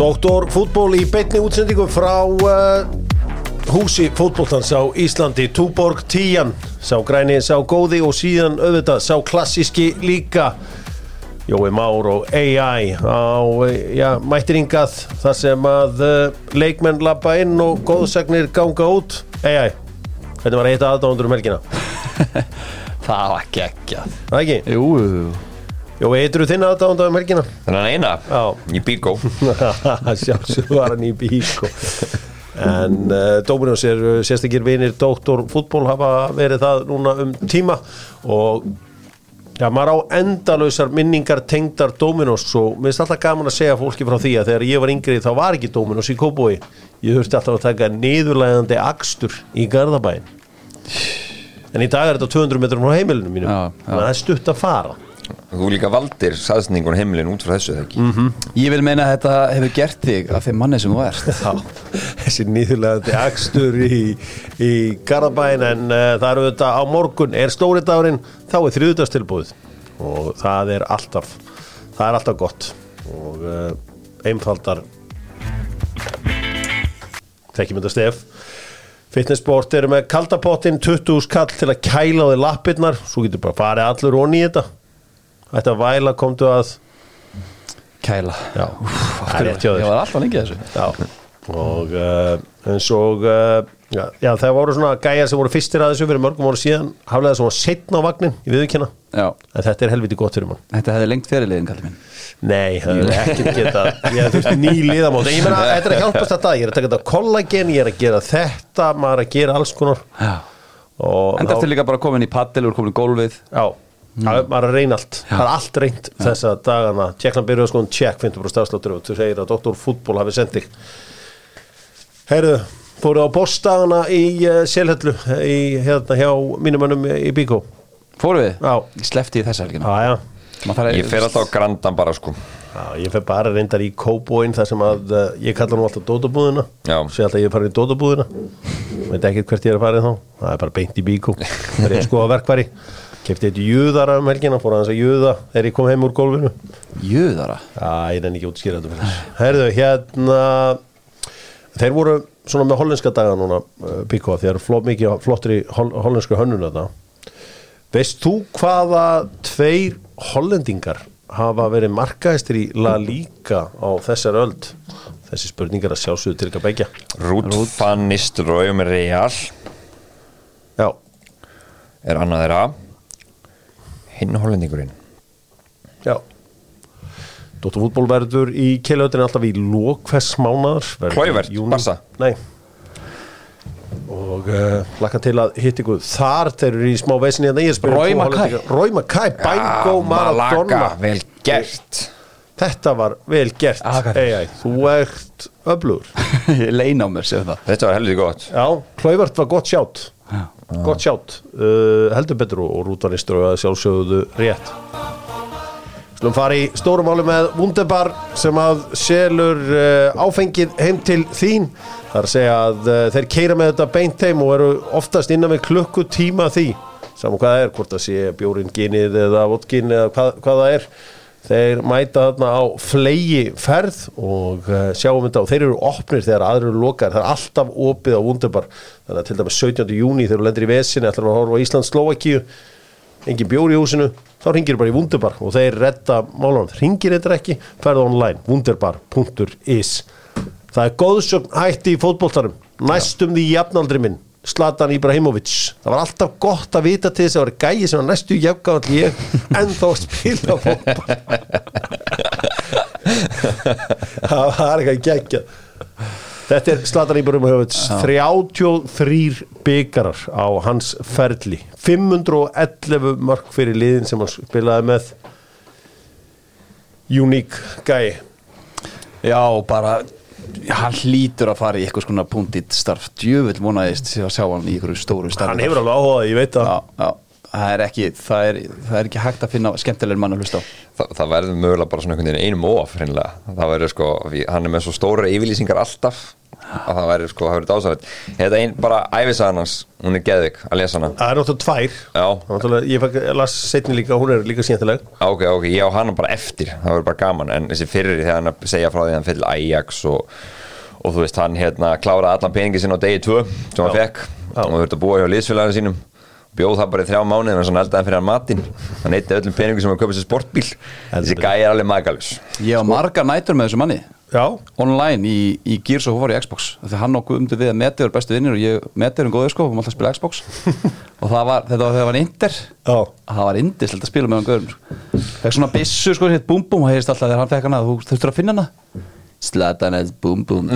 Doktor fútból í beitni útsendingu frá uh, húsi fútbóltans á Íslandi Túborg Tíjan, sá græni, sá góði og síðan auðvitað sá klassíski líka Jói Már og AI á ja, mættiringað þar sem að uh, leikmenn lappa inn og góðsagnir ganga út. AI, þetta var eitt aðdándur um helgina? Það var geggjað. Það ekki? Jú, jú, Jói, eitthvað þinn aðdándur um helgina? Þannig að eina? Já. Í bíkó sjálfsög var hann í bík og, en uh, Dominos er uh, sérstakir vinir Dóttor fútból hafa verið það núna um tíma og já, maður á endalausar minningar tengdar Dominos og mér finnst alltaf gaman að segja fólki frá því að þegar ég var yngri þá var ekki Dominos í Kópói ég þurfti alltaf að taka niðurlægandi akstur í Garðabæin en í dag er þetta 200 metrum frá heimilinu mínu Já, já. þannig að það er stutt að fara Þú líka valdir saðsningun heimilin út frá þessu þegar ekki? Mhm. Ég vil meina að þetta hefur gert þig af þeim manni sem þú ert. Já, þessi nýðulegandi akstur í, í Garðabæn en uh, það eru þetta á morgun er stóri dagurinn, þá er þriðudagstilbúð og það er alltaf það er alltaf gott. Og uh, einfaldar þekkjum þetta stef Fitnessport eru með kaldapottin 20 skall til að kæla á þig lappirnar. Svo getur bara farið allur onni í þetta Þetta væla komdu að Kæla. Já, það er þér. Ég var alltaf lengi að þessu. Já, og uh, eins og uh, já, já, það voru svona gæjar sem voru fyrstir að þessu fyrir mörgum voru síðan haflega svona setna á vagnin í viðurkenna. Já, en þetta er helviti gott fyrir mann. Þetta hefði lengt fyrirliðin, kallið minn. Nei, það er ekkert geta ég þú veist ný liðamót. En ég meina, þetta er að hjálpast þetta. Ég er að taka þetta kollagen, ég er að gera þetta maður er að gera alls konar. En þetta er líka bara komin í paddil og komin í gólfið. Já, það maður er að reyna allt. Það er allt reynt þessa dagana. Tjekkland byrjuð sko um tjekk 50% stafsláttur og þú segir að Dr. Fútból hafi sendið Heyrðu, fóru á bóstagana í uh, Selhellu í hérna hjá mínum mönnum í Bíkó. Fóru við? Já. Ég sleppti í þessa helgina. Já, já. Að- Ég fer alltaf á grandan bara sko. Já, ég fer bara reyndar í Kóbóin þar sem að uh, ég kalla nú alltaf Dótabúðina Já. sé alltaf ég er farin í Dótabúðina veit ekki hvert ég er að fara þá. Það er bara beint í bíkó. Það er sko að verkværi kefti eitt júðara um helgina fór aðeins að júða þegar ég kom heim úr gólfinu. Jöðara Já, ég nenni ekki þetta fyrir Herðu, hérna þeir voru svona með hollenska daga núna því það eru flott mikið flottir í hol hollensku hönnun þetta Veist þú hvaða tveir hollendingar hafa verið markaðistir í La Liga á þessar öld? Þessi spurningar að sjálfsögðu til ekki að begja. Rút van Nistelrooy með Real. Já, er annað þeirra Hinn hollendingurinn já. Dóttur fútból verður í keilautin alltaf í lókvess í Kluivert, júní. Barca? Nei. Og uh, laka til að hitt ykkur þar, þeir eru í smá vesinni hérna Roy tvo Mackay. Hollendinga. Roy Mackay, Bango Ah, Maradona. Malaga, vel gert Þetta var vel gert, Ah, AI. Þú ert öflugur. Ég leina á mér, séu það Þetta var heldur gott Já, Klauvert var gott sjátt Gott sjátt, uh, heldur betur og, rútanistur og sjálfsögðu rétt. Slum fara í stórum áli með Wunderbar sem að selur uh, áfengið heim til þín. Það er að segja að uh, þeir keira með þetta beint heim og eru oftast innan við klukkutíma því. Saman hvað það er, hvort það sé bjórin ginið eða vodkin eða hvað, hvað það er þeir mæta þarna á flegi ferð og uh, sjáum þetta og þeir eru opnir þegar aðrir eru lokar það er alltaf opið á Wunderbar. Þannig að til dæmis 17. júni þegar þú lendir í vesinni ætlar að horfa á Ísland Slovakíu engin bjór í húsinu. Þá ringir bara í Wunderbar og þeir redda málunum, ringir þetta ekki, ferða online wunderbar.is það er góðsögn hætti í fótboltarum næstum því jafnaldri minn Zlatan Ibrahimovic. Það var alltaf gott að vita til þess að það var gæi sem var næstu jafngáðall ég en þá spila fótboll það var eitthvað geggja þetta er Zlatan Ibrahimovic 33 byggarar á hans ferli. 511 mörg fyrir liðin sem hann spilaði með. Uník gæi Já, bara Hann hlýtur að fara í eitthvað svona punktið starf. Djöfull vonaðist sér að sjá hann í einhverju stóru starf hann hefur alveg áhugað, ég veit það. Já, já það er ekki það er, það er ekki hægt að finna skemmtilegir mann að hlusta á. Þa, það verður mögulega bara svona einhvern veginn einum of hreinlega. það verður sko, hann er með svo stóra yfirlýsingar alltaf að það verður sko, það verður dásanlegt þetta einn bara æfisagan hans, hún er geðvik að lesa hana. Það er náttúrulega tvær. Ég fæk, las setni líka, hún er líka skemmtileg. Ok, ok, ég á hana bara eftir. Það verður bara gaman, en þessi fyrir þegar hann að segja frá því að hann fyrir Ajax og, og þú veist, hann hérna kláraði allan peningi sinn á degi 2 sem hann Já. fekk Já. og þurfti að búa hjá liðsfélaginu sínum bjóð það bara í þrjá mánuði en hann eldaði fyrir hann matinn. Hann eitti öllum peningi sem hann köpa sér sportbíl. Þessi gæi er alveg magalus ég á margar nætur með þessu manni. Já, online í, í Gears of War í Xbox. Þegar hann og Guðmundur við að Meti eru bestu vinnir og ég, Meti eru góður sko, við máum alltaf að spila Xbox. Og það var, þetta var þegar það var Inter. Já. Það var indislegt að spila með hann Guðum fekk svona bissu sko, hitt búm búm og heyrist alltaf þegar hann fekk hana, þú þurftur að finna hana. Slatan eða búm búm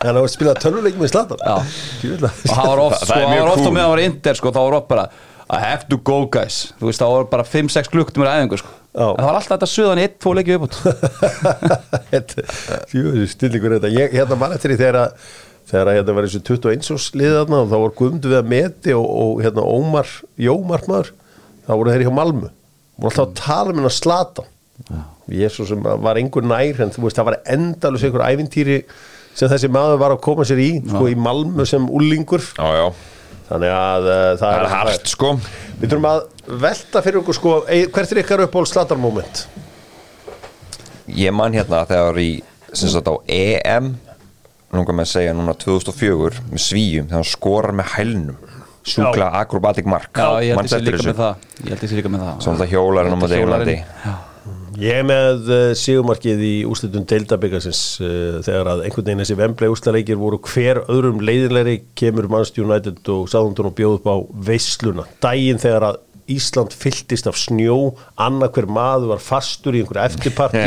Að það var spilað tölvuleik með Zlatan Já. Djöfull. og það var oft, Það sko, er á cool. meðan það var Inter sko, þá var oft bara I have to go guys þú veist, það var bara 5-6 klukktumur æfingu sko. Já. en það var alltaf þetta suðan í 1-2 leiki viðbútt Jú, stillingur þetta Ég hérna mann eftir því þegar að þegar að hérna var þessu 21 árs liðið þarna og þá var Guðmundur við að meti og, og hérna Ómar, Jómar maður þá voru þeir hjá Malmu og alltaf að tala um hennar slata ég svo sem var einhver nær en þú veist það var endalus einhver ævintýri sem þessi maður var að koma sér í sko í Malmu sem úlingur já, já, þannig að uh, það, það er hart sko. Við þurfum að velta fyrir okkur sko hvert er ykkar uppból slatarmoment? ég man hérna þegar í sem sagt á EM langar með að segja núna 2004 með svíjum þegar hann skorar með hælnum. Sjúkla akrobatik mark. Já, ég held eftir líka með það. Ég held sé líka með það. Svona það hjólarinn á Hjólarinn. Englandi. Já. Ég með uh, sigumarkið í úrslitum deildabikarsins uh, þegar að einhvern veginn þessi vemblei úrslaleikir voru hver öðrum leiðinleiri kemur Manchester United og Southampton og bjóð upp á veisluna. Dægin þegar að Ísland fylltist af snjó annað hver maður var fastur í einhverju eftirparti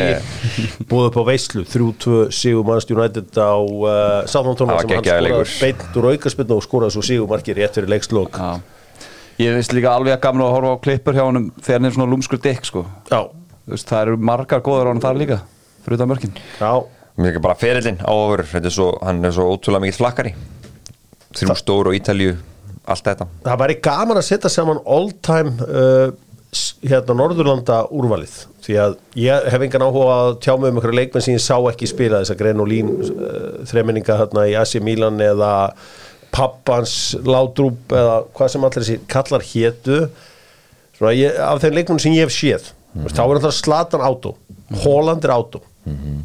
búið upp á veislu 3-2 sigur Manchester United á uh, Það var sem hann skoraði beint úr aukarspilnu og skoraði svo sigumarkið rétt fyrir leikslokk. Já. ég veist líka alveg að gamla að horfa á klippur hjá honum þegar hann er svona lúmskur dekk sko. Já, veist, það eru margar góður á hann þar líka fyrir utan mörkin. Já, Mér er bara ferillin er svo, hann er svo ótrúlega mikill flakkari Þrjú stór og Ítalíu Allt þetta. Það væri gaman að setja saman all time uh, hérna Norðurlanda úrvalið. Því að ég hef engan áhuga að tjá mig um einhverja leikmenn sem ég sá ekki spila þess að Gren og Lín uh, þreminninga hérna í AC Milan eða pappans Látrúp eða hvað sem allir þessi kallar ég, af þeim leikmenn sem ég hef séð mm -hmm. þá er alltaf Slatan átó Holland er átó mm -hmm.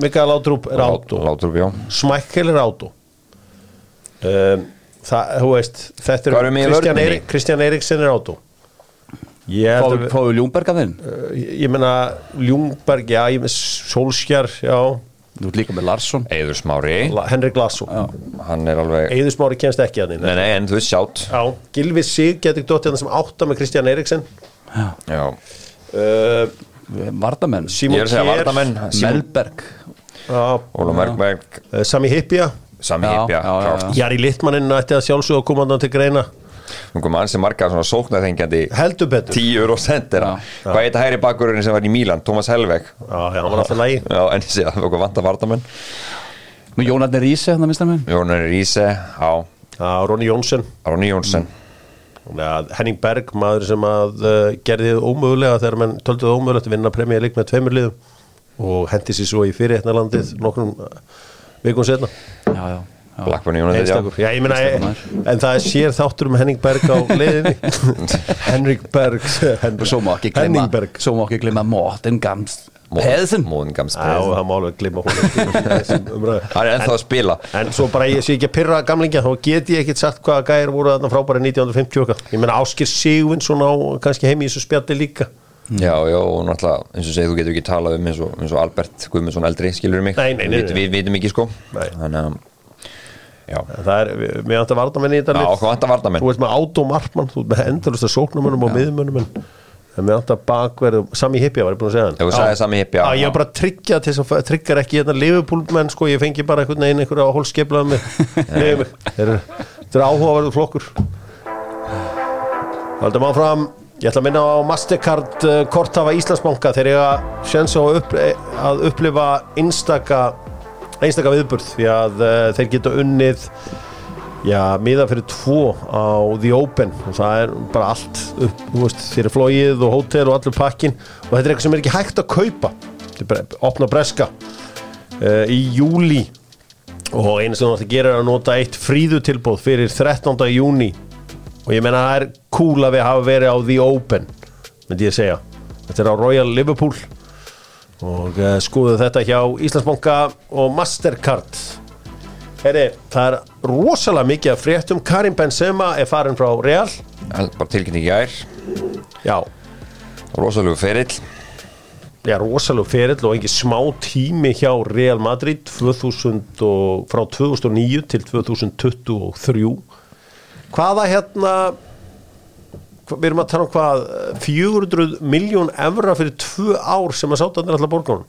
Mikael Látrúp er átó Smækkel er átó um, það, þú veist þetta er Kristján? Eirik, Kristján Eiríksen er átó Fáðu Ljúmberg af þeim uh, ég, meina Ljungberg, já, ég með Solskjar já, Þú ert líka með Larsson. Eður Smári. La- Henrik er alveg Eðusmári kemst ekki að Nei, þín nei, en þú veist sjátt. Já, Gilvi Sig getur dótt hérna sem átta með Kristján Eiríksen Já uh, Vardamenn Simon Ég er að segja Kjær. Vardamenn Simon Melberg. Já, Óla Merkberg uh, Sami Hippja Sami Já, Hipja já, já, klárt. Jari Littmannin ætti að sjálfsögða að koma þarna til greina. Kom hann sem margar svona sóknarþengjandi heldur betur. 10 euro sendera Hvað heit að hæri bakkurinn sem var í Mílan? Thomas Helveg. Já, já, hann var alltaf lægi Já, en að það var okkur vant að vartamenn Nú Jónarni Ríse, hann að mista minn Jónar Ríse, já Ronny Jónsson. Ronny Jónsson Ja, Henning Berg, maður sem að uh, gerði þið ómögulega þegar menn töldu það ómögulegt að vinna premjör lík með tveimur liðum og hendi sér svo í fyrirhetnalandið nokkrum uh, vikum setna Já, já, já. Blackburn United, já. Einstakur, já, ég meina, Einstakur en, það sér þáttur um Henning Berg á leiðinni Henrik Berg Henning Berg. Svo má ekki glemma Morten Gams Pedersen Móðin Gams Já, það má alveg glimma hún umræðu Hann er ennþá að spila. En svo bara ég sé ekki að pyrra gamlingja þá get ég ekkert sagt hvaða gæðir voru þarna frábæri 1950 okkar. Ég meina Áskir Sigvinsson á kannski heimi í þessu spjalli líka. Já, já, og náttúrulega eins og segir þú getur ekki talað um eins og, eins og Albert Guðmundsson eldri, skilur mig? Nei, nei, nei, Við, við vitum ekki sko. Nei. Þannig að Já, Það er, við- mér vantar varnamenn í þetta Þú ert með Átó Markmann, þú ert með endalust að sóknumönnum og miðmönnum en en mér vantar bakverð Sami Hippja var ég búin að segja hann? Þú sagði Sami Hippi, já, ég var bara að tryggja til þess að tryggar ekki hérna Liverpool menn sko, ég fengi bara einhvern veginn einhverja að. Þeir eru- Þetta er áhugaverður flokkur. Haldum áfram. Ég ætla að minna á Mastercard uh, kortafa Íslandsbanka. Þegar ég að sjens á að, upp, að upplifa einstaka einstaka viðburð því að uh, þeir geta unnið já, miða fyrir tvo á The Open. Og það er bara allt upp, þú veist, fyrir flóið og hótel og allur pakkin og þetta er eitthvað sem er ekki hægt að kaupa. Þetta er bara opna breska uh, í júli og einu sem þú ætti að gera er að nota eitt fríðutilbóð fyrir 13. júni og ég meina það er cool að við hafa verið á The Open myndi ég segja. Þetta er á Royal Liverpool. Og uh, skoðu þetta hjá Íslandsbanka og Mastercard Heyri, það er rosalega mikið að fréttum. Karim Benzema er farin frá Real. Bara tilkynning í gær. Já, rosalegu ferill. Já rosalega ferill og engin smá tími hjá Real Madrid. 2000 og, frá 2009 til 2023 hvaða hérna við erum að tala um hvað 400 miljón evra fyrir tvö ár sem að sáta allar borgunum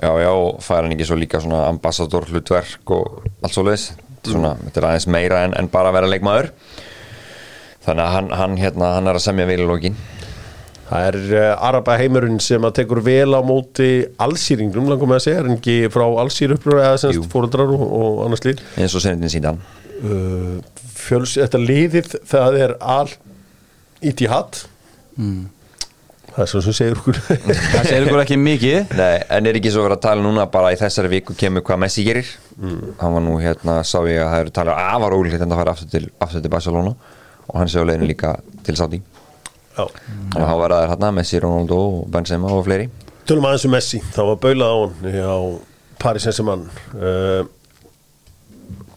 Já, já, og fær hann ekki svo líka svona ambassador hlutverk og allt svo leiðis svona, þetta er aðeins meira en, en bara að vera leikmaður þannig að hann, hann, hérna, hann er að semja vel í lókin Það er uh, Araba heimurinn sem að tekur vel á móti allsýringum, langum með að segja, er hann ekki frá allsýrupplur eða semst fóruldrar og, og annars líð. eins og senindin síðan Uh, fjöls, þetta liðið, það er al Itihad. Mm. Það er svo sem segir okkur. Það segir ykkur ekki mikið. Nei, en er ekki svo verið að tala núna bara í þessari viku kemur hvað Messi gerir? Hann var nú hérna, sá ég að það eru talað afar ólíklegt en það fara aftur til, aftur til Barcelona. Og hann sé á leiðinu líka til Saudi Já. og þá verða þær hérna Messi, Ronaldo Benzema og fleiri. Tölum aðeins um Messi, það var baulað á hann á Paris Saint-Germain. Uh,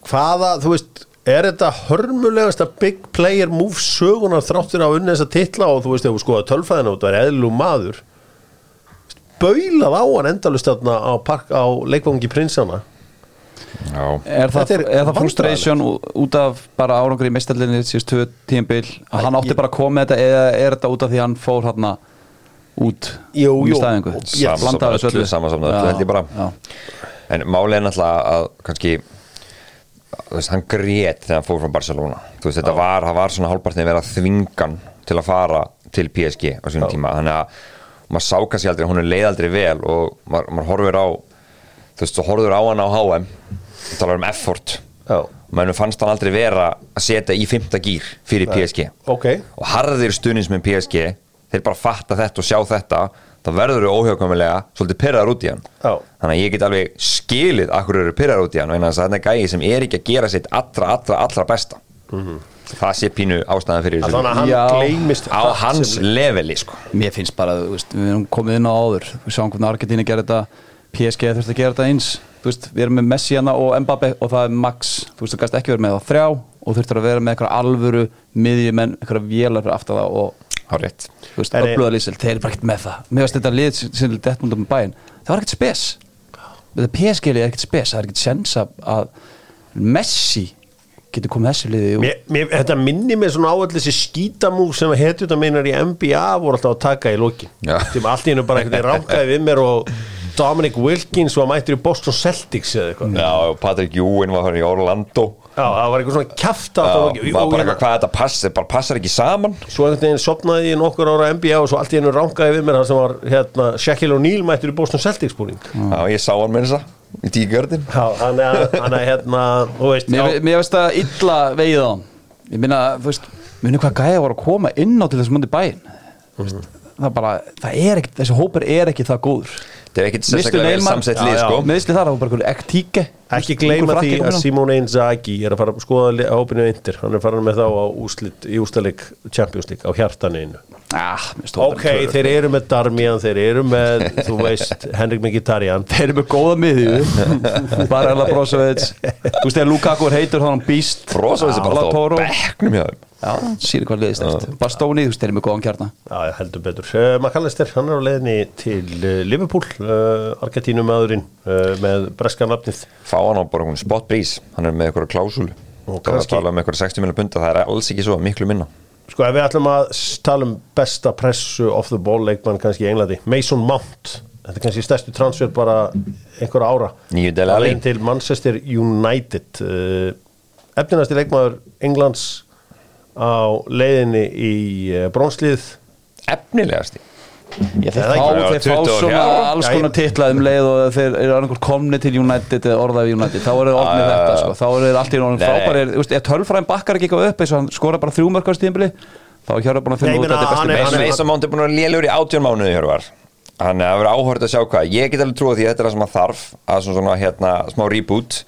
hvaða, þú veist, er þetta hörmulegasta big player move sögunar þráttur á unni þessa titla og þú veist, ef þú skoða tölfæðina og þetta er eðlu maður? Baulað á hann endalust þarna á, park, á leikvangi prinsana? Já, Er það, er er það frustration út af bara árangur í mestarlinni síðust tvö tímabil? Að hann átti ég- bara að koma þetta eða er þetta út af því að hann fór hann út Jú, í jú. staðingu Og- Sam- blandaði þessu öllu, samansafnað öllu, held ég bara. já. En málið er náttúrulega að kannski veist, hann grét þegar hann fór frá Barcelona. Þú veist, þetta var, var svona hálfpartin verið að þvingan til að fara til PSG á sínum tíma, þannig að maður sá kannski aldrei, hún er leið aldrei vel og maður, maður horfir á þú veist, þú horfir á hann á HM og talar um effort. Maður fannst hann aldrei vera að setja í fymta gýr fyrir PSG Ok, og harðir stuðnins með PSG þeir bara fatta þetta og sjá þetta þá verður þau óhjákvæmulega svolítið pyrraðar út í hann. Já. þannig að ég get alveg skilið akkur eru pyrraðar út í hann og eina þess að þetta er gæði sem er ekki að gera sitt allra, allra, allra besta. Það sé pínu ástæðan fyrir þannig að hann Já. gleymist á hans sem- leveli sko. Mér finnst bara, veist, við erum komið inn á áður. Við sjáum hvernig Argentíni gerði þetta PSG þurfti að gera þetta eins. Veist, við erum með Messi hana og Mbappe og það er max. Þú veist, þú gæst ekki verið með það þrjá og þurftir að vera með eitthvað alvöru miðjumenn, eitthvað vélar fyrir aftan það og á rétt. Þú veist, En er- öfluga lýsil, þeir eru bara ekkert með það. Mér veist þetta lið sem er dett múndum með bæinn Það var ekkert spes. Þetta PSG lið er ekkert spes, það er ekkert sens að- að Messi getur komið þessu liði Mér, mér, þetta minni mig svona á öll þessi skítamúf sem hetjuta meinar í NBA voru alltaf að taka í lokin. Já. sem allt í hennu bara veginn ránkaði við mér og Dominic Wilkins var mættur í Boston Celtics eða eitthvað. Já, og Patrick Ewing var hann í Orlando Já, það var eitthvað svona kjafta Já, og, var bara eitthvað hvað þetta passir, bara passar ekki saman? Svo einhvern veginn sopnaði ég nokkur ára NBA og svo allt í hennu ránkaði við mér það sem var hérna, Shaquille O'Neal mættur í Boston Celtics búning. Já, ég sá hann með þessa í tíkjörðin Já, hann er, hann er hérna þú veist, Mér, já, mér veist að illa vegið á hann. Ég minna, þú veist, minna hvað gæja var að koma inn á til þessum mundi bæinn? Mm. Það er bara, það er ekkit, þessi hópur er ekki það góður Er ekkit Misstu sérstaklega Neymar. samsett lið sko. Meðsli þar, það var bara einhverju ektíke. Ekki gleyma því að Simone Inzaghi er að fara að skoða hópinu eindir hann er farin með þá á úslit, í ústalik Champions League á hjartaninu ah, Ok, þeir eru með Darmian, þeir eru með, þú veist, Henrik Mkhitaryan. Þeir eru með góða miðju. Barella Brozovic. Þú veist, þegar Lukaku er heitur, þá er hann býst Brozovic er bara á Toro. bekknum hjá þeim Síður hvað liðist eftir Bastóni, þú eru með góðan kjarna. Já, já, heldur betur. Uh, McAllister, hann er á leiðinni til uh, Liverpool, uh, Argentínum maðurinn uh, með breska nafnið. fá hann á bara hún spot brís hann er með eitthvað klásúl Og það var að tala um eitthvað 60 miljonar punta það er alls ekki svo miklu minna. Sko, ef við ætlum að tala um besta pressu off the ball leikmann kannski í Englandi, Mason Mount, þetta er kannski stærstu transfer bara einhverja ára. Allen til Manchester United. Uh, efninasti leikmaður Englands á leiðinni í uh, bronslið. efnilegasti? Ég, þeir fá, þeir fá 20 ár, svona já. alls Já, konar ég- titla um leið og þeir eru annarkur komni til United eða orðaði United, þá eru þeir Já, já, þetta já. sko. þá eru þeir allt í náttúrulega frábæri þú veist, ef tölfræðin bakkar ekki eitthvað upp eins og hann skora bara þrjú mörkast tímbili þá er Hjörvar búin að finna ég út að þetta er hann besti er- hann Mason Mount er búin að vera lélugur í átjón mánuði hér var Hann er að vera áhört að sjá hvað. Ég get alveg trúið því að þetta er það sem hann þarf að svona, svona hérna, smá reboot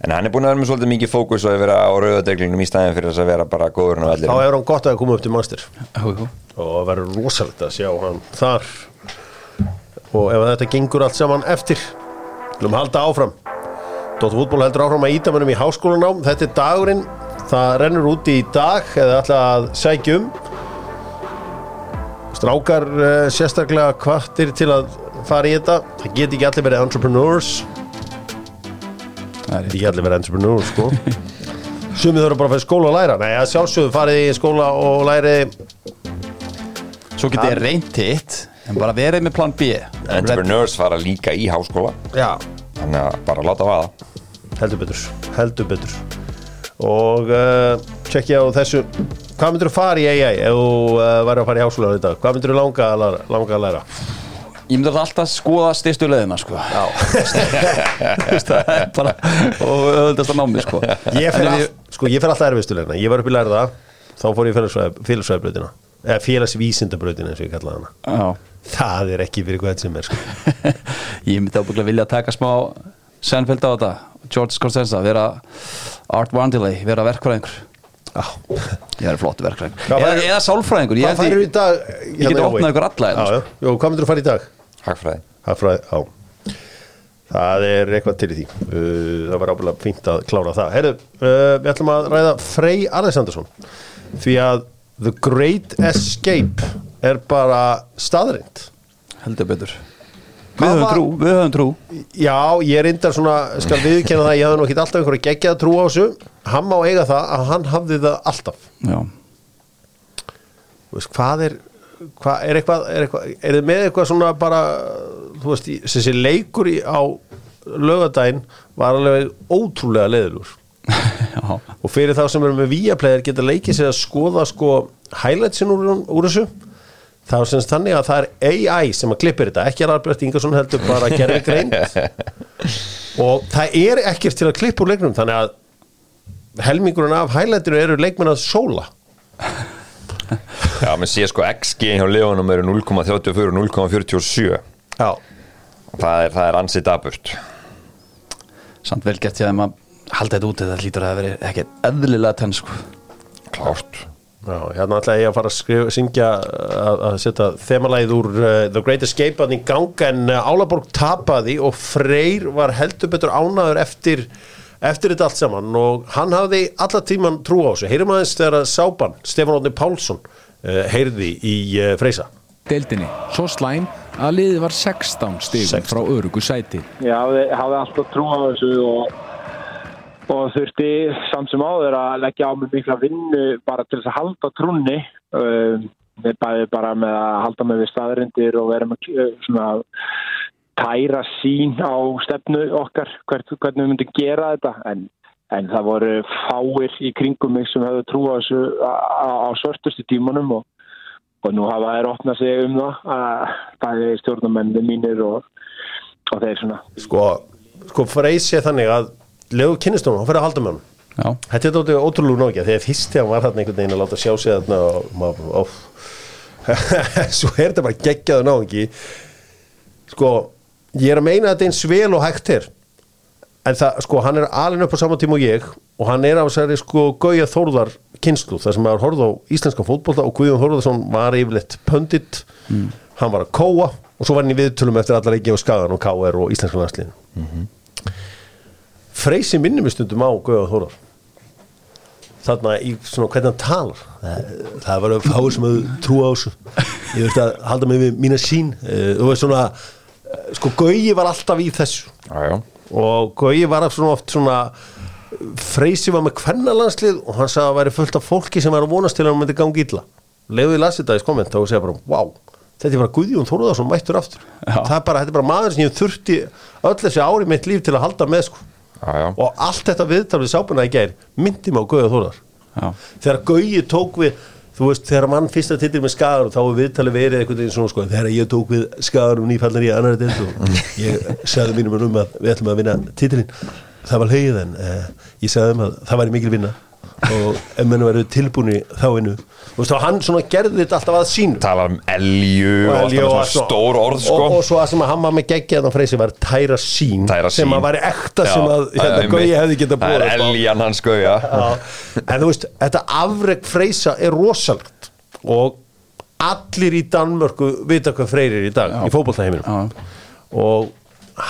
En hann er búin að vera með svolítið mikið fókus og að vera á rauðadeglinum í stæðin fyrir þess að vera bara góður Þá og vellir er hann gott að koma upp til Master og það verður rosalegt að sjá hann þar. Og ef þetta gengur allt saman eftir viljum halda áfram. Dóttu fútból heldur áfram að íta mönnum í háskólanám. Þetta er dagurinn, það rennur út í dag eða ætla að sækja um. Strákar uh, sérstaklega kvartir til að fara í þetta. Það get ekki allir verið entrepreneurs ekki allir verið entrepreneurs sko. Sumið þurfa bara að fara í skóla að læra. Nei, að sjálfsögðu farið í skóla og læri. Svo getið þið reynt hitt en bara verið með plan B. Entrepreneurs fara líka í háskóla. Já, Þannig að bara láta vaða. Heldur betur, heldur betur. Og uh, tjekkja á þessu. Hvað myndir þú fara í AI ef þú uh, væri að fara í háskóla hvað myndir þú langa að læra, langa að læra? Ég myndi alltaf skoða styrstu leðina sko. Það er bara og öðvöldast að námi sko. ég fer, all, sko, ég fer alltaf erfiðstulegna ég var upp í lærða, þá fór ég félagsvæðbröðina eða félagsvísindabröðina eins og ég kallaði hana Já. það er ekki fyrir hvað sem er sko. Ég myndi ábygglega vilja taka smá Sennfeld á þetta George Costanza, vera Art Wandeley, vera verkfræðingur Já. Ég er flott verkfræðingur Hvað eða, eða sálfræðingur Ég, hvað færir í dag? Ég geti opnað ykkur alla hérna. Jó, hvað myndir þú fara í dag? Hagfræði. Hagfræði, já Það er eitthvað til í því. Uh, Það var ábúinlega fínt að klára það. Herru, uh, við ætlum að ræða Frey Alessandarsson Því að The Great Escape er bara staðrind heldur betur. Við höfum trú, við höfum trú. Já, ég er reyndar svona, skal viðkenna það Ég hafði nú ekki alltaf einhverja geggjað trú á þessu. Hann má eiga það að hann hafði það alltaf. Já, Þú veist, hvað er hvað er eitthvað, er eitthvað er þið með eitthvað svona bara þú veist, þessi leikur í, á lögadaginn var alveg ótrúlega leiðilur og fyrir þá sem eru með víaplegar geta leikið sér að skoða sko highlightsin úr, úr þessu. Þá semst þannig að það er AI sem að klippir þetta, ekki er Albert Ingersson heldur bara að gera grein og það er ekkert til að klippa úr leiknum þannig að helmingurinn af highlightinu eru leikmenn að sóla Já, menn sé sko XG hjá Leonum eru 0,34 og 0,47 Já, Það er, það er ansið daburt samt vel gett ég að maður halda þetta út þetta hlýtur að vera ekki eðlilega tenn sko. Klárt Já, hérna ætla ég að fara að skrifa, syngja að, að setja þemalæð úr uh, The Great Escape að í gang en uh, Álaborg tapaði og Freyr var heldur betur ánaður eftir, eftir þetta allt saman og hann hafði alla tíman trú á þessu. Heyrum aðeins þegar að Sában, Stefán Ótni Pálsson, heyrði í uh, Freysa. deildinni. Svo slæm að liðið var 16 stigum 16. frá örugu sæti. Ég hafði, alltaf trú á þessu og, og þurfti samt sem áður að leggja á mig mikla vinnu bara til þess að halda trúnni um, við bæði bara með að halda mig við staðrindir og vera með uh, svona tæra sín á stefnu okkar hvert, hvernig við myndum gera þetta en, en það voru fáir í kringum mig sem hefðu trú á þessu á, á svörtustu tímanum og, og nú hafa þær opnað sig um það að bæði stjórnamenni mínir og og þeir svona. Sko, sko Freys sé þannig að legu kynnistónum, hann fyrir að halda með hann. Já, Þetta er þetta ótrúlega nógja þegar fyrst þegar hann var þarna einhvern veginn að láta sjá sig þarna og maður, ó, svo er þetta bara geggjaðu náðingi sko, ég er að meina að þetta eins vel og hægt er en það, sko, hann er alveg upp á sama tíma og ég og hann er á þessari sko Gauja Þórðar kynslu, þar sem maður horfði á íslenska fótbolta og Guðjón Þórðarsson var yfirleitt pöndit, hann var að kóa og svo var hann í viðtölum eftir allar ekki á skagan og KR og íslenska landsliðin mm Freysi minnum við stundum á Gauja Þórðar. Þarna í svona hvernig hann talar. Það, það var að fáið sem að trúa á þessu. Ég veist að halda mig við mína sín Eh, þú veist svona eh, sko Gauji var alltaf í þessu. Já, já og Gauji var svona oft svona Freysi var með kvennalandslið og hann sagði að það væri fullt af fólki sem var að vonast til að hann myndi gangi illa. Þetta í komment og segja bara wow, þetta er bara Guðjón Þóruðarsson mættur aftur. Já. það er bara, þetta er bara maður sem ég þurfti öll þessi ári mitt líf til að halda með sko. Já, já. Og allt þetta viðtal við sápuna í gær myndi mig á Gauja Þóruðar já, þegar Gauji tók við þú veist, þegar mann fyrsta titil með skagar og þá er viðtalið verið einhvern veginn svona sko, þegar ég tók við skagar um nýfallar í annari deild og ég sagði mínum um að við ætlum að vinna titilinn það var hlegið en uh, ég sagði um að það væri mikil vinna og ef menn verður tilbúni þá vinnu. Þú veist, og hann svona gerði þetta alltaf að sínu. Talar um elju og, Og alltaf Elju með og og- stór orð sko. og, og svo að sem að hann var með geggjaðan á freysi var tæra sín Tæra sem Sýn. að væri ekta Já, sem að hérna. Gauji hefði getað það búið er eljan hans gauja en þú veist, þetta afreg freysa er rosalegt. Og allir í Danmörku vita hvað freyrir í dag í fótbollaheiminum Já. og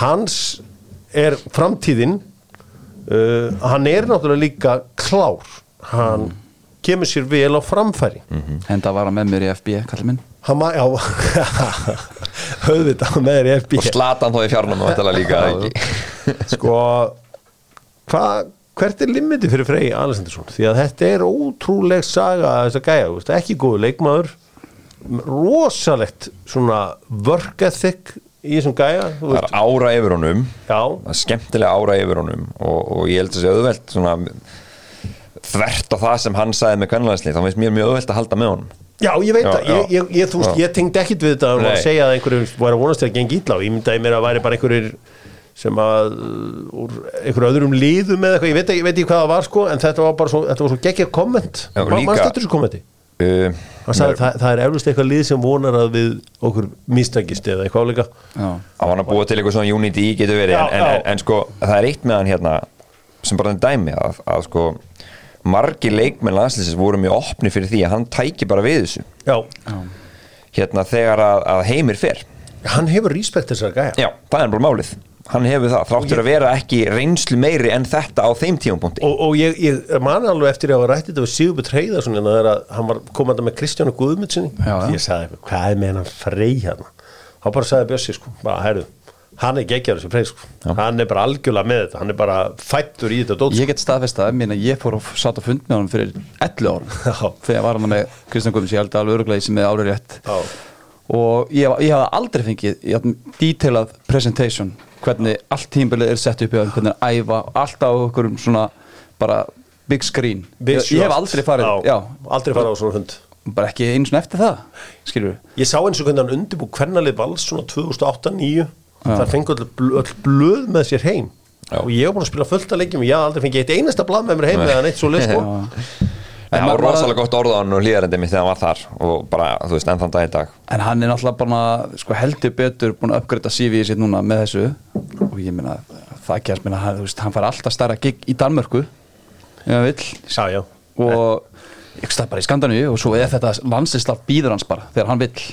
hans er framtíðin uh, hann er náttúrulega líka klár. Hann kemur sér vel á framfæri. Henda var hann með mér í FB, kallið minn. Hann var, já. Höfðvitað með þér í FB og slatan þó í fjárnum og þetta líka ekki? Sko hva, hvert er limitið fyrir Frey Alessandarsson því að þetta er ótrúleg saga þess að gæja, ekki góðu leikmaður. Rosalegt svona work ethic í þessum gæja það er ára yfir honum. Já, það er skemmtilega ára yfir honum og, og ég held að sé auðvelt svona þvert á það sem hann sagði með kvennalæsli þá finnst mér mjög auðvelt að halda með honum. Já, ég veit það. Ég, ég, ég, veist, ég tengdi ekkit við þetta að segja að einhverju var að vonast að gengi ítla og ég myndaði mér að væri bara einhverjir sem að úr einhverju öðrum líðum eða eitthvað, ég veit ekki, hvað það var sko en þetta var bara svo, svo geggja komment. Mannst þetta þessu kommenti? Uh, Hann sagði, það, það er eflust eitthvað lið sem vonar að við okkur mistækist eða eitthvað áleika Já, á hann að búa til eitthvað svona unity getur verið Já, en, en, já. en, en sko það er eitt með hann hérna sem bara en dæmi að, að sko margir leikmenn landslýsins voru mjög opni fyrir því að hann tæki bara við þessu. Já, hérna þegar að, að heimir fer. Hann hefur respekt þessar gæja. Já, það er bara málið hann hefur það, þráttur að vera ekki reynslu meiri en þetta á þeim tímapunkti. Og, og ég, ég man alveg eftir að hafa rætt þetta við Sigurbjörn Hreiðarsson en það er að hann var komandi með Kristjánu Guðmundssoni Já, já. ég sagði, hvað er með hann frey hérna? Þá bara sagði Bjössi sko, bara herru hann er geggjar þessi frey sko. Hann er bara algjörlega með þetta, hann er bara fættur í þetta dót Ég get staðfest það, minna ég fór og satt á fund með honum fyrir 11 árum. Já. þegar var hann með Kristján Guðmunds, að sem Já. og ég, ég hafði aldrei fengið detailað presentation hvernig allt tímbilið er sett upp hjá þeim, hvernig er æfa, allt á okkur svona bara big screen. Ég, ég hef aldrei farið, já, aldrei farið á svona hund. Bara ekki eins og eftir það skilur við Ég sá eins og hvernig hann undirbú hvernalið vals svona 2008-2009 það fengi öll, bl- öll blöð með sér heim. Já. og ég hef búin að spila fullt að leikjum og ég haf aldrei fengið eitt einasta blað með mér heim eða neitt svo leið sko það var rosalega gott orð á hann og hlýðarendi mitt þegar hann var þar og bara, þú veist, enn þann dag í dag. En hann er náttúrulega bara sko, heldur betur búin að uppgreita CV-ið sitt núna með þessu. Og ég meina það gerst meina, hann, þú veist, hann fær alltaf stærra gig í Danmörku ef hann vill. Já, já. Og ég stað bara í Skandanu og svo er þetta landslistaf býður hans bara þegar hann vill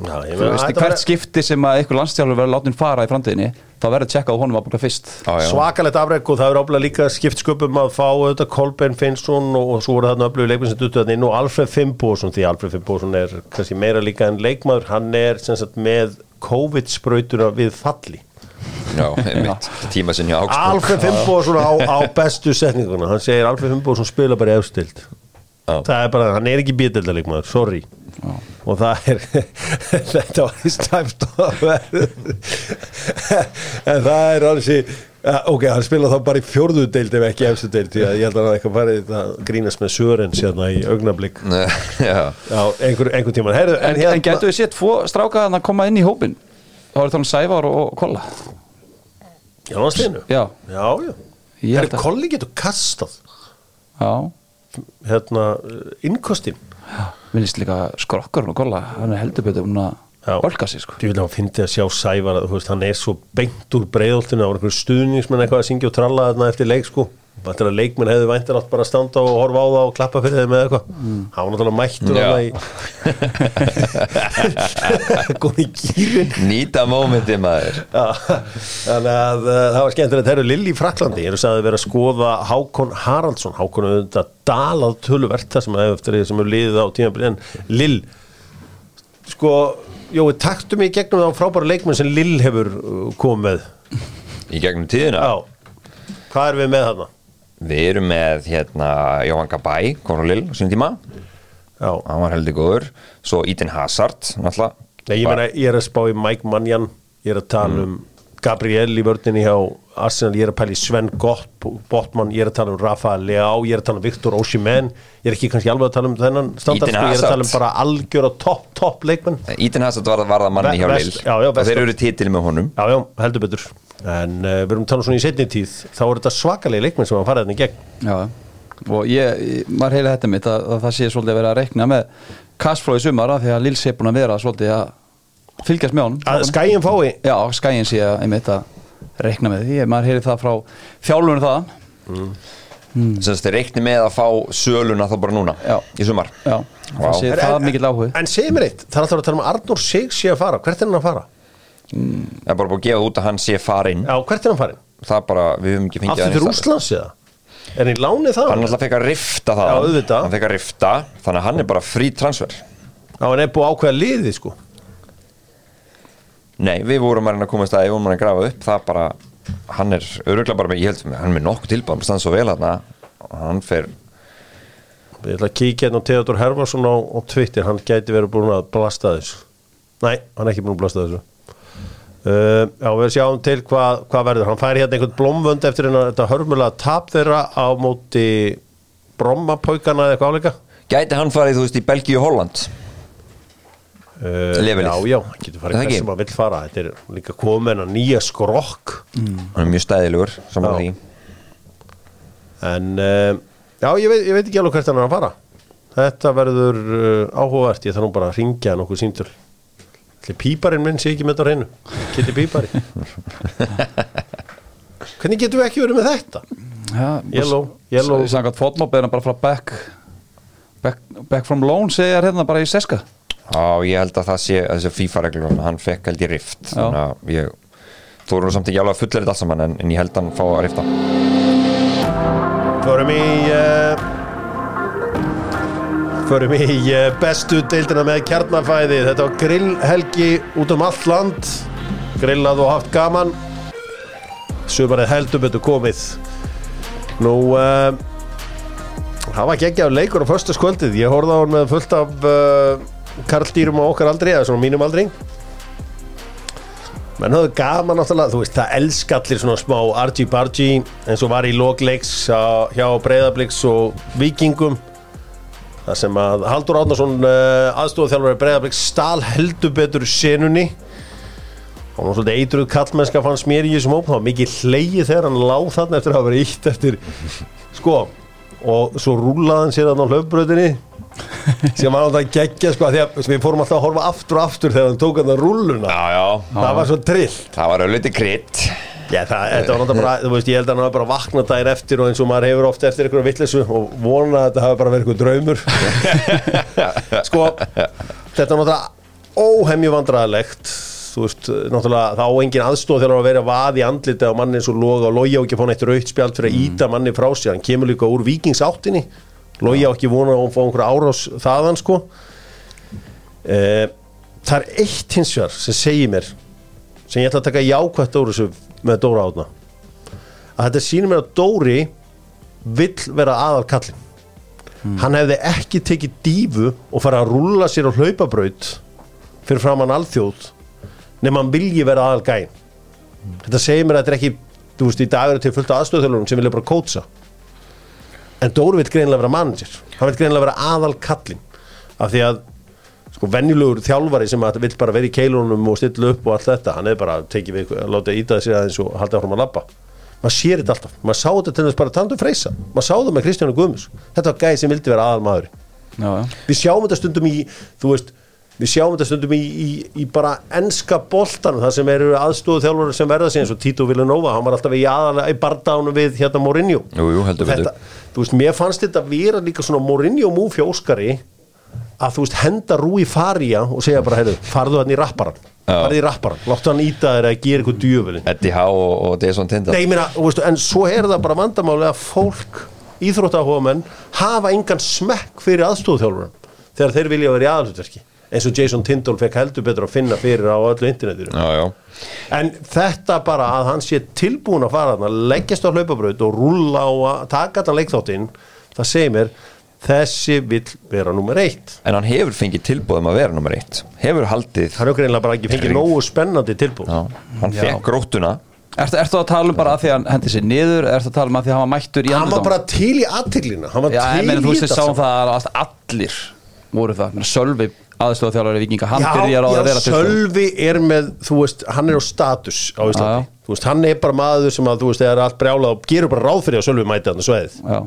Já, veist, hvert var skipti sem að einhver landstjálfur verður látin fara í framtíðinni þá verður tjekkað á honum að búin fyrst. Já, já. svakalegt afreg og það er ábúinlega líka skipt sköpum að fá auðvitað Kolbein Finnsson og, og svo voru þarna öflugur leikmenn sem duttu þarna inn og Alfred Fimboðsson því Alfred Fimboðsson er kannski meira líka en leikmaður hann er sem sagt með COVID-sprautuna við falli. Já, einmitt, tíma sinni á Augsburg. Alfred Fimboðsson á, á bestu setninguna. Hann segir Alfred Fimboðsson spila bara í efstild Já. það er bara, hann er ekki bítildarleikmaður, sorry og það er þetta var í stæft en það er alveg ja, ok, hann spila þá bara í fjórðu deild ef ekki efstu deild, því að ég held að hann eitthvað farið að grínast með Sörens hérna í augnablík Já, á einhver, einhver tíman Herðu, En, hérna- en getur við sétt tvo stráka að koma inn í hópin þá er það um Sævar og, Kolla. Já, hann steinu Já, Já, já Kolli getur kastað. Já. Hérna, innkostin Mér líst líka skrokkarinn og Kolla hann er heldur betur Já. að orka sig sko Ég vil að fyndi að sjá Sævar að veist, hann er svo beint úr breiðoltinu á einhverjum stuðningsmenn eitthvað að syngja og tralla þarna eftir leik sko Þetta er að leikmenn hefði væntir átt bara að standa og horfa á það og klappa fyrir þeim eða eitthvað. Mm. Hann var náttúrulega mættur Já. þarna í Góð í gýrin nýta mómenti maður. Þannig að uh, það var skemmtilegt. Herru Lill í Fraklandi eru sagði verið að skoða Hákon Haraldsson. Hákon er auðvitað dalað töluvert það sem hefur eftir því sem hefur liðið á tímabili en Lill sko, Jói, taktu mig í gegnum þá frábæra leikmenn sem Lill hefur uh, komið í gegnum tíðina? Já, hvað erum við með þarna? Við erum með hérna Jóhann Gabay, á sinni tíma. Já, hann var heldur góður. Svo Eden Hazard náttúrulega. Nei, ég meina, ég er að spá í Mike Manjan ég er að tala um Gabriel í vördinni hjá Arsenal, ég er að pæla í Sven Gott Botman, ég er að tala um Rafael Leao. Ég er að tala um Viktor Osimhen. Ég er ekki kannski alveg að tala um þennan standard sko, ég er að tala um bara algjör og topp, topp leikmenn. Ítin Hazard var, var það manni hjá Lille. Já, já, og þeir eru titil með honum. Já, já, heldur betur En uh, við erum talað svona í setni tíð Þá er þetta svakalega leikmenn sem að fara þetta í gegn. Já, og ég, ég- maður heila þetta mitt að, að það sé svolítið að vera að rekna með í sumara því að Lils er búin að vera svolítið að fylgjast með honum. Að skæin fái? Já, skæin sé að einmitt að rekna með því, maður heyri það frá þjálfurinn það sem þess þeir reikni með að fá söluna þá bara núna Já. í sumar. Já, það sé En- það mikill áhuga En segir mér eitt, það er að tala um Arnur Sig sé að fara. Hvert er hann að fara? Það er bara búið að gefa út að hann sé farinn Já, hvert er hann farin? það er bara, við höfum ekki fengið Aftur stað. Rússlands eða? Er hann í lánið það? hann alltaf fekk að rifta það Já, auðvitað. hann fekk að rifta, þannig að hann er bara frí transfer Já, hann er búið að ákveða liðið sko nei, við vorum að reyna að komast að við vorum að grafa upp, það bara hann er öruglega bara með, ég held hann er með nokkuð tilbæðum, stann svo vel hann hann fer, Ég ætla að kíkja hérna á Theodor Herfarsson á, á Twitter Hann gæti verið búin að blasta þessu Nei, hann er ekki búin að blasta þessu uh, Já, við sjáum til hvað hva verður. Hann færi hérna einhvern blómvönd eftir þetta hörmulega tap þeirra á móti Brommapaukana eða eitthvað áleika gæti hann farið, þú veist, í Belgíu og Holland? Uh, Levelið. Já, já, hann getur farið ekki? sem hann vill fara. Þetta er líka komin að nýja skrokk. Hann er mjög stæðilegur, saman því. En uh, já, ég veit, ég veit ekki alveg hvert hann er að fara. Þetta verður áhugavert. Ég þarf nú bara að ringja nokkuð síntul Ætli píparinn minn sé ekki með þetta reynu Kitty pípari Hvernig getum við ekki verið með þetta? Já, Yellow, yellow. Sangat fótmob er hann bara frá back, back Back from loan segja hérna bara í seska Já, ég held að það sé að þessi FIFA-reglur hann fekk held ég rift Já. þannig að ég þú eru nú samt ekki alveg að fullera þetta allt saman en, en ég held að hann fá að rifta Förum í uh, Förum í uh, bestu deildina með kjarnafæði. Þetta var grillhelgi út um allt land. Grillað og haft gaman. Sumarið heldur betur komið. Nú uh, Það var geggjaður leikur á föstu skvöldið Ég horfði á hann með fullt af uh, karldýrum á okkar aldri eða svona mínum aldri. Menn höfðu gaman náttúrulega, þú veist, það elska allir svona smá argy-bargy eins og var í lokleiks hjá Breiðabliks og Vikingum það sem að Haldur Átnarsson uh, aðstofþjálfari Breiðabliks stál heldur betur senunni. Og hann svolítið eitruð kallmennska fannst mér í þessum ópn það var mikið hleyið þegar hann láð þarna eftir að hafa verið ítt eftir. Sko og svo rúlaði hann sér þarna á hlaupbröðinni sem var alltaf geggja sko því að við fórum alltaf að horfa aftur og aftur þegar hann tók hann rúluna Já, já, það var svo trill það var auðvitað krydd Já, það, þetta var náttúrulega bara, þú veist, ég held að hann hafa bara vaknað daginn eftir og eins og maður hefur oft eftir einhverju vitleysu og vona að þetta hafi bara verið einhver draumur. Sko, þetta er náttúrulega óhemju vandræðalegt þú veist, náttúrulega þá engin aðstóð þegar að vera vað í andliti á manni eins og loga og logi á ekki að fá neitt raukt spjald fyrir að íta manni frá sér, hann kemur líka úr vikingsáttinni logi á ekki vona að hún fá einhverja árás þaðan sko. Eh, Það er eitt hins vegar sem segir mér sem ég ætla að taka jákvætt úr þessu með Dóra átna að þetta sýnir mér að Dóri vill vera aðal kallinn hann hefði ekki tekið dífu og fara að rúlla sér á hlaupabraut fyrir framann alþjóð nema hann vilji vera aðal gæn þetta segir mér að þetta er ekki þú veist, í dag eru til fullt aðstöðþjálfurum sem vilja bara kótsa. En Dóri vill greinilega vera manager. Hann vill greinilega vera aðal kallinn af því að sko venjulegur þjálfari sem að vill bara vera í keilunum og stilla upp og allt þetta hann er bara að tekið við, láta ítaði sér aðeins og halda áfram að labba. Maður sér þetta alltaf, maður sá þetta til þess bara tandu freysa maður sá þetta með Kristjánu Guðmus þetta var gæði sem vildi vera aðal maður Já, já, við sjáum þetta stundum í veist, við sjáum þetta stundum í, í, í bara enska boltan það sem eru aðstóðu þjálfur sem verða eins og Tito Villanova, hann var alltaf í aðalega í bardánu við hérna Mourinho. Jú, jú, þetta, veist, mér fannst þetta vera líka svona Mourinho múf hjá Óskari að þú veist, henda Rúi Faria og segja bara, heyrðu, farðu hann í rapparan farðu í rapparan, láttu hann íta þér að gera eitthvað djöfulinn. Eddie Howe og, og Jason Tindall. Nei, ég meina, veist, en svo er það bara vandamáli að fólk, íþróttahóðamenn hafa engan smekk fyrir aðstofþjálfurum þegar þeir vilja vera í aðalhutverki eins og Jason Tindall fekk heldur betur að finna fyrir á öllu internetinu. Já, já, en þetta bara að hann sé tilbúin að fara þarna, leggjast á hlaupabraut og rúlla og að taka þetta leikþáttinn það segir mér, þessi vill vera nummer eitt. En hann hefur fengið tilbúðum að vera nummer eitt. Hefur haldið það er okkur einlega bara ekki fengið nógu spennandi tilbúð Já, Hann fekk gróttuna. Ertu, ertu að tala um bara að því að hann hendi sér niður? Ertu að tala um að því að hann var mættur í hann var bara til í aðtiklina hann var Já, til ég meina, í þú veist, við þetta sáum það að allir voru það, Sölvi aðstofa þjálfari vikinga, hann byrjar á já, að vera Sölvi er með þú veist, hann er á status á Íslandi. Þú veist, hann er bara maður sem að þú veist, það er allt brjálað og gerur bara ráð fyrir að Sölvi mæti hann sveið Já,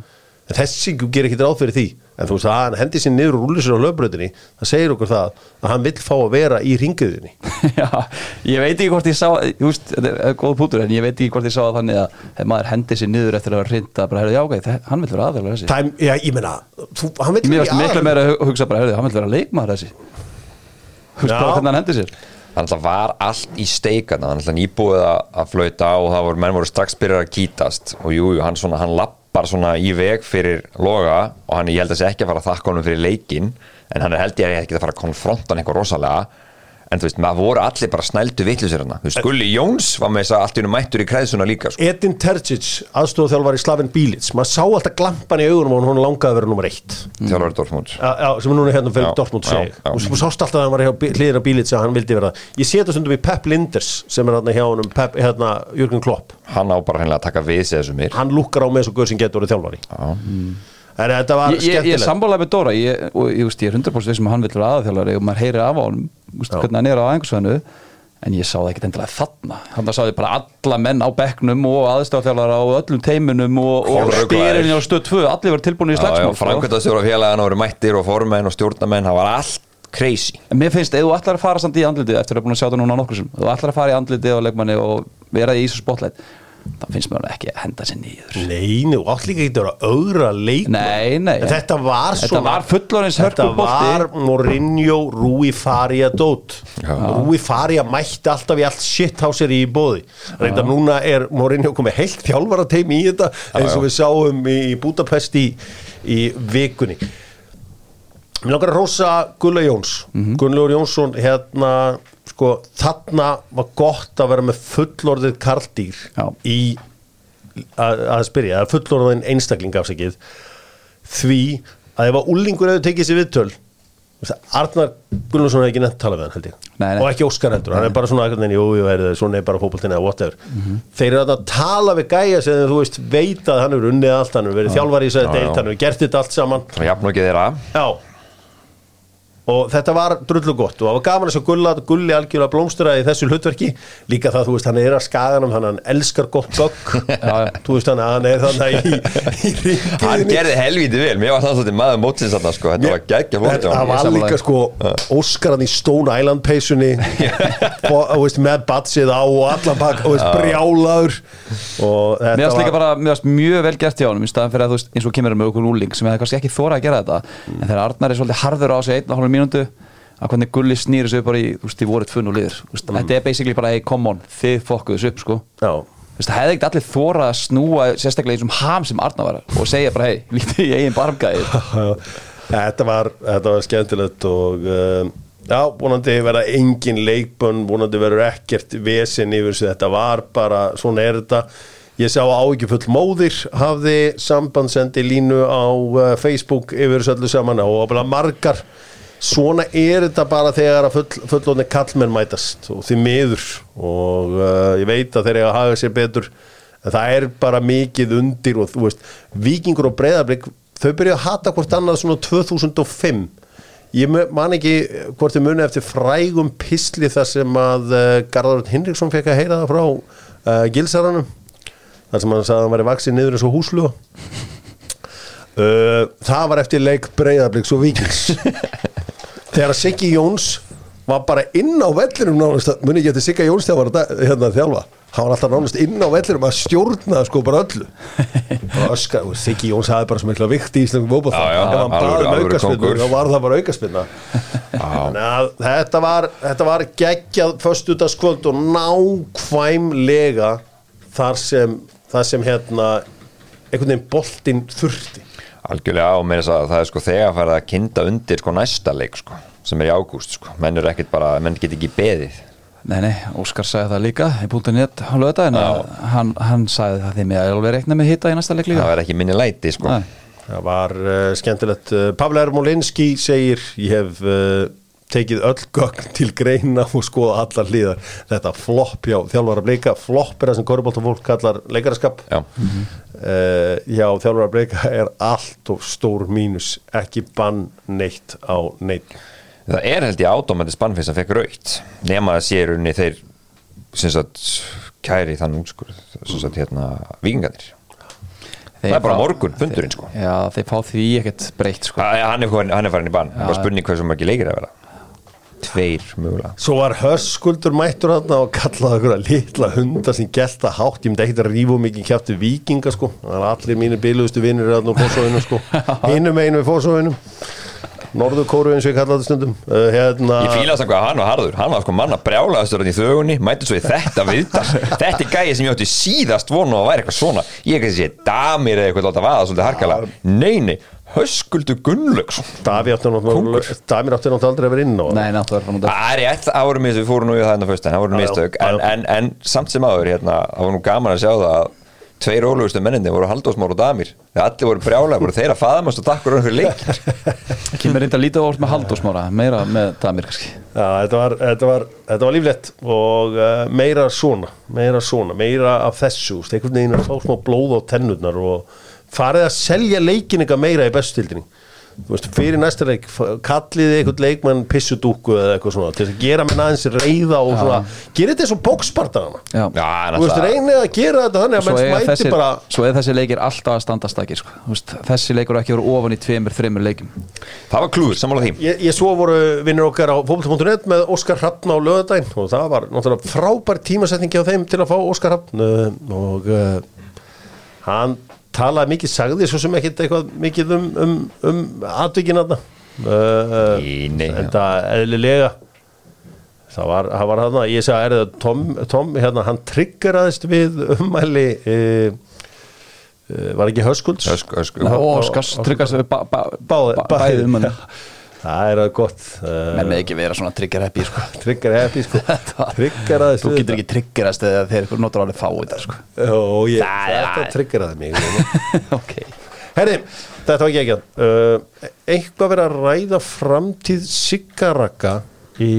en þessi gerir ekki ráð fyrir því. En þú veist, að hann hendi sér niður og rúlir sér á löfbröðinni það segir okkur það að hann vill fá að vera í ringiðinni já, ég veit ekki hvort ég sá þú veist, þetta er góð pútur en ég veit ekki hvort ég sá að þannig að maður hendi sér niður eftir að vera hrinda bara, heyrðu, já, ok, þe- hann vil vera aðeins þessi. Time, já, ég meina, þú, hann vill Mér vera varst í miklu aðal- meira að hu- hugsa bara, heyrðu, hann vil vera leikmaður þessi. Hugsa Já. bara hvernig hann hendi sér. Þannig að það var allt í steikana Þannig að nýbúið að, að flauta og það voru menn voru strax byrjar að kýtast. Og jú, jú, hann, svona, hann lappar svona í veg fyrir loga og hann ég held að sé ekki að fara að þakka honum fyrir leikin en hann er held ég að ekki að fara að konfronta hann eitthvað rosalega en þú veist, maður voru allir bara snældu vitlusir hann þú veist, Gulli Jóns var með þess að allt í hennu mættur í kreðsuna líka sko. Edin Terzic, aðstofþjálfar í Slavin Bílits maður sá alltaf glampan í augunum og hún langaði að vera nummer eitt. Þjálfari Dortmund já, já, sem er núna hérna fyrir Já, Dortmund já, og þú sást alltaf að hann var hjá Bí- hliðina Bílits að hann vildi vera það. ég sé þetta stundum í Pep Linders sem er hérna hjá honum Pep, hérna, Jürgen Klopp. Hann á bara hennilega að taka við sig þessu mér hann lukkar á með svo guð sem getur en þetta var Ég, ég, er skemmtilegt. sammálaði með Dóra. Ég, og ég, ég er 100% vissum að hann vil vera aðþjálfari og maður heyrir af á Já. hvernig hann er á aðeinsvæðinu en ég sá það ekkert endilega þarna. Hann sá ég bara alla menn á bekknum og aðstofþjálfara og öllum teimunum og, og styrinni á stöð 2 allir verið tilbúin í slagsmál sko. framkvæmtastjóra félagana voru mættir og formenn og stjórnamenn það var allt crazy. En mér finnst, ef þú ætlar að fara samt í andlitið eftir að hafa búin að sjá það núna nokkur sem þú ætlar að fara í andlitið á leikmanni og vera í þessu spotlight þá finnst mér hann ekki að henda sér niður. Nei, nú, átt líka ekki að vera augra leik Nei, nei. En þetta var Þetta svona var fullorðins Þetta hörkubolti. var Mourinho Rúi Faria dót. Rúi Faria mætti alltaf í allt shitháser í bóði Reynda núna er Mourinho komið heilt þjálfara teimi í þetta eins og við sáum í Budapest í, í vikunni. Mér langar að rósa Gulla Jóns. Mhm. Gunnlaugur Jónsson hérna sko, þarna var gott að vera með fullorðið karldýr Já. í að, að spyrja, að fullorðin einstakling afsakið því að ef að úlingur hefur tekið sér viðtöl Arnar Gunnlaugsson hefur ekki nefnt talað við hann held ég Nei, nei. og ekki Óskar heldur, hann er bara svona eitthvað, jú, jú, heyrðu, svona er bara fótboltinn eða whatever Mhm. þeir eru að tala við gæja sem þú veist veit að hann hefur unnið allt, hann hefur verið þjálfari í Já, já. deilt, hann hefur gert þetta allt saman svona jafn og ekki þeirra Já og þetta var drullu gott og það var gaman að Gulla, Gulli algjörlega blómstura í þessu hlutverki. Líka það, þú veist, hann er að skaganum þannig að hann elskar gott bögg þú veist hann að hann er þannig í, í hann ringiðinni gerði helviti vel, mér var það svolítið maður mótsins þarna sko, þetta var geggja flott hjá Það var líka sko Óskar hann í Stone Island peysunni. Með batsið á og allan pakk og veist, brjálaður. Og Mér þetta finnst líka bara mér finnst mjög vel gert hjá honum í staðan fyrir að þú veist eins og kemur Mm. mínútu að hvernig Gulli snýri upp bara í þú veist, þið voruð tvunn og liður veist, þetta er basically bara hey, come on, þið fokkuðu þessu upp sko. Það hefði ekkert allir þóra að snúa sérstaklega eins og ham sem Arnar var og segja bara hei, lítið í eigin barmgæði. Þetta var, þetta var skemmtilegt og um, já, vonandi verða engin leikbönn, vonandi verður ekkert vesen yfir þessu, þetta var bara svona er þetta. Ég sá áhyggjufull móðir hafði sambandsendi línu á uh, Facebook yfir þessu öllu saman og margar svona er þetta bara þegar að full, fullóðni kallmenn mætast og því miður. Og uh, ég veit að þeir eiga að haga sér betur en það er bara mikið undir og þú veist, vikingur og breyðarblik þau byrja að hata hvort annað svona 2005 ég man ekki hvort þið muni eftir frægum pisli þar sem að uh, Garðar Hinriksson fekk að heyra það frá uh, Gilsaranum þar sem hann sagði að hann væri vaksið niður eins og húsluga uh, það var eftir leik breyðabliks og vikings þegar að Siggi Jóns var bara inn á vellinum nánast, muni ekki eftir Sigga Jóns þegar hann var hérna að þjálfa. Hann var alltaf nánast inn á vellinum að stjórna sko bara öllu. Og Siggi Jóns hafði bara svo mikla vikt í Íslandum Já, já, ef hann baði um kóngur. þá var það bara aukaspinna þannig að þetta var, þetta var geggjað föstudagskvöld og nákvæmlega þar sem, þar sem hérna einhvern veginn boltinn þurfti algjörlega á með þess að það er sko þegar farið að kynda undir sko næsta leik sko sem er í ágúst sko, menn eru ekkert bara menn get ekki beðið. Nei, nei, Óskar sagði það líka í .net á lögða en að hann, hann sagði það því með að alveg reikna með hitta í næsta leik líka. Það verður ekki minni læti sko. Nei. Það var uh, skemmtilegt. Uh, Pavle Ermolinski segir ég hef uh, tekið öll gögn til greina og skoða allar hlýðar þetta flopp hjá þjálfara bleika flopp er það sem korubóltafólk kallar leikaraskap. Já. Uh, já, þjálfara bleika er allt og stór mínus ekki bann neitt á neitt Það er held ég átómandi spannfins að fekk raukt nema að sé í rauninni þeir sem sagt kæri þann útskur sem sagt hérna vikingarnir Þeir Það er bara fá- morgun fundurinn sko. Já, þeir fá því ekkert breytt sko. Að- Hann er, farin- hann er farin í bann, bara spurning hversu margir leikir að vera Tveir mögulega. Svo var höskuldur mættur hann og kallaði okkur að litla hunda sem gelta hátt, ég myndi ekkert að rífa mikið kjæftu vikinga sko, það er allir mínir biluðustu vinnir hann og fórsóðinu sko. Hinum einu við fórsóðinu Norður kóru eins og ég kallaði stundum. Uh, hérna, Ég fíla þess að hvað hann var harður, hann var sko manna brjálaðastur hann í þögunni, mætti svo í þetta viðtal. Þetta er gæði sem ég átti síðast vonu að væri eitthvað svona. Ég ekki að sé damir eða eitthvað láta vaða svolítið harkala Nei, nei, höskuldu Gunnlaugsson. Daví átti náttúrulega Davíð átti náttúrulega aldrei að vera inn á Nei, náttúrulega Það er rétt, það voru mistök, við fórum nú í það hérna fyrst en það voru mistök, en, en, en samt sem aður hérna, það var nú gaman að sjá það að tveir ólugustu menninni voru Halldórsmór og Damir. Þegar allir voru brjálega, voru þeir að faðamast og takkur um fyrir leik Kymur reynda lítið óvart með Halldórsmára Meira með Damir kannski. Já, þetta var, þetta var, þetta var líflegt og uh, meira svona, meira svona, meira af þessu, einhvern veginn að fá smá blóð á tennurnar og farið að selja leikin eitthvað meira í bestutildinni. Fyrir næsta leik, kalliði einhvern leikmann pissudúku eða eitthvað svona, til að gera mér aðeins reyða og svona, gera þetta eins og bókspartana. Reynið að gera þetta þannig að menn smæti þessi, bara, svo er þessi leikir alltaf að standa stakir sko. Þú veist, Þessi leikur er ekki verið ofan í tveimur, þreimur leikum Það var klúður, sammála því Ég, ég svo voru vinnur okkar á fókbalta.net með Óskar Hrafn á lögadaginn og það var náttúrulega frábær tímasetningi á þeim til að fá Óskar Hrafn uh, og uh, hann talaði mikið, sagði svo sem ekkit eitthvað mikið um, um, um atvikin aðna uh, en það eðlilega. Það var, það var hann ég sagði, er það Tom, Tom hérna, hann triggeraðist við ummæli uh, uh, var ekki Höskulds? Ösk, ösk, Og Óskars tryggast við ba, ba, Báði- ba, bæði um hann það er að gott Menn með ekki vera svona trigger happy sko. trigger happy sko Þetta- trigger aðeins Þú getur ekki triggerast eða þeir notur alveg fá þetta sko. og ég, Það er- þetta trigger aðeins mig núna. Ok herri, þetta var ekki ekki uh, eitthvað verið að ræða framtíð Siggaraka í,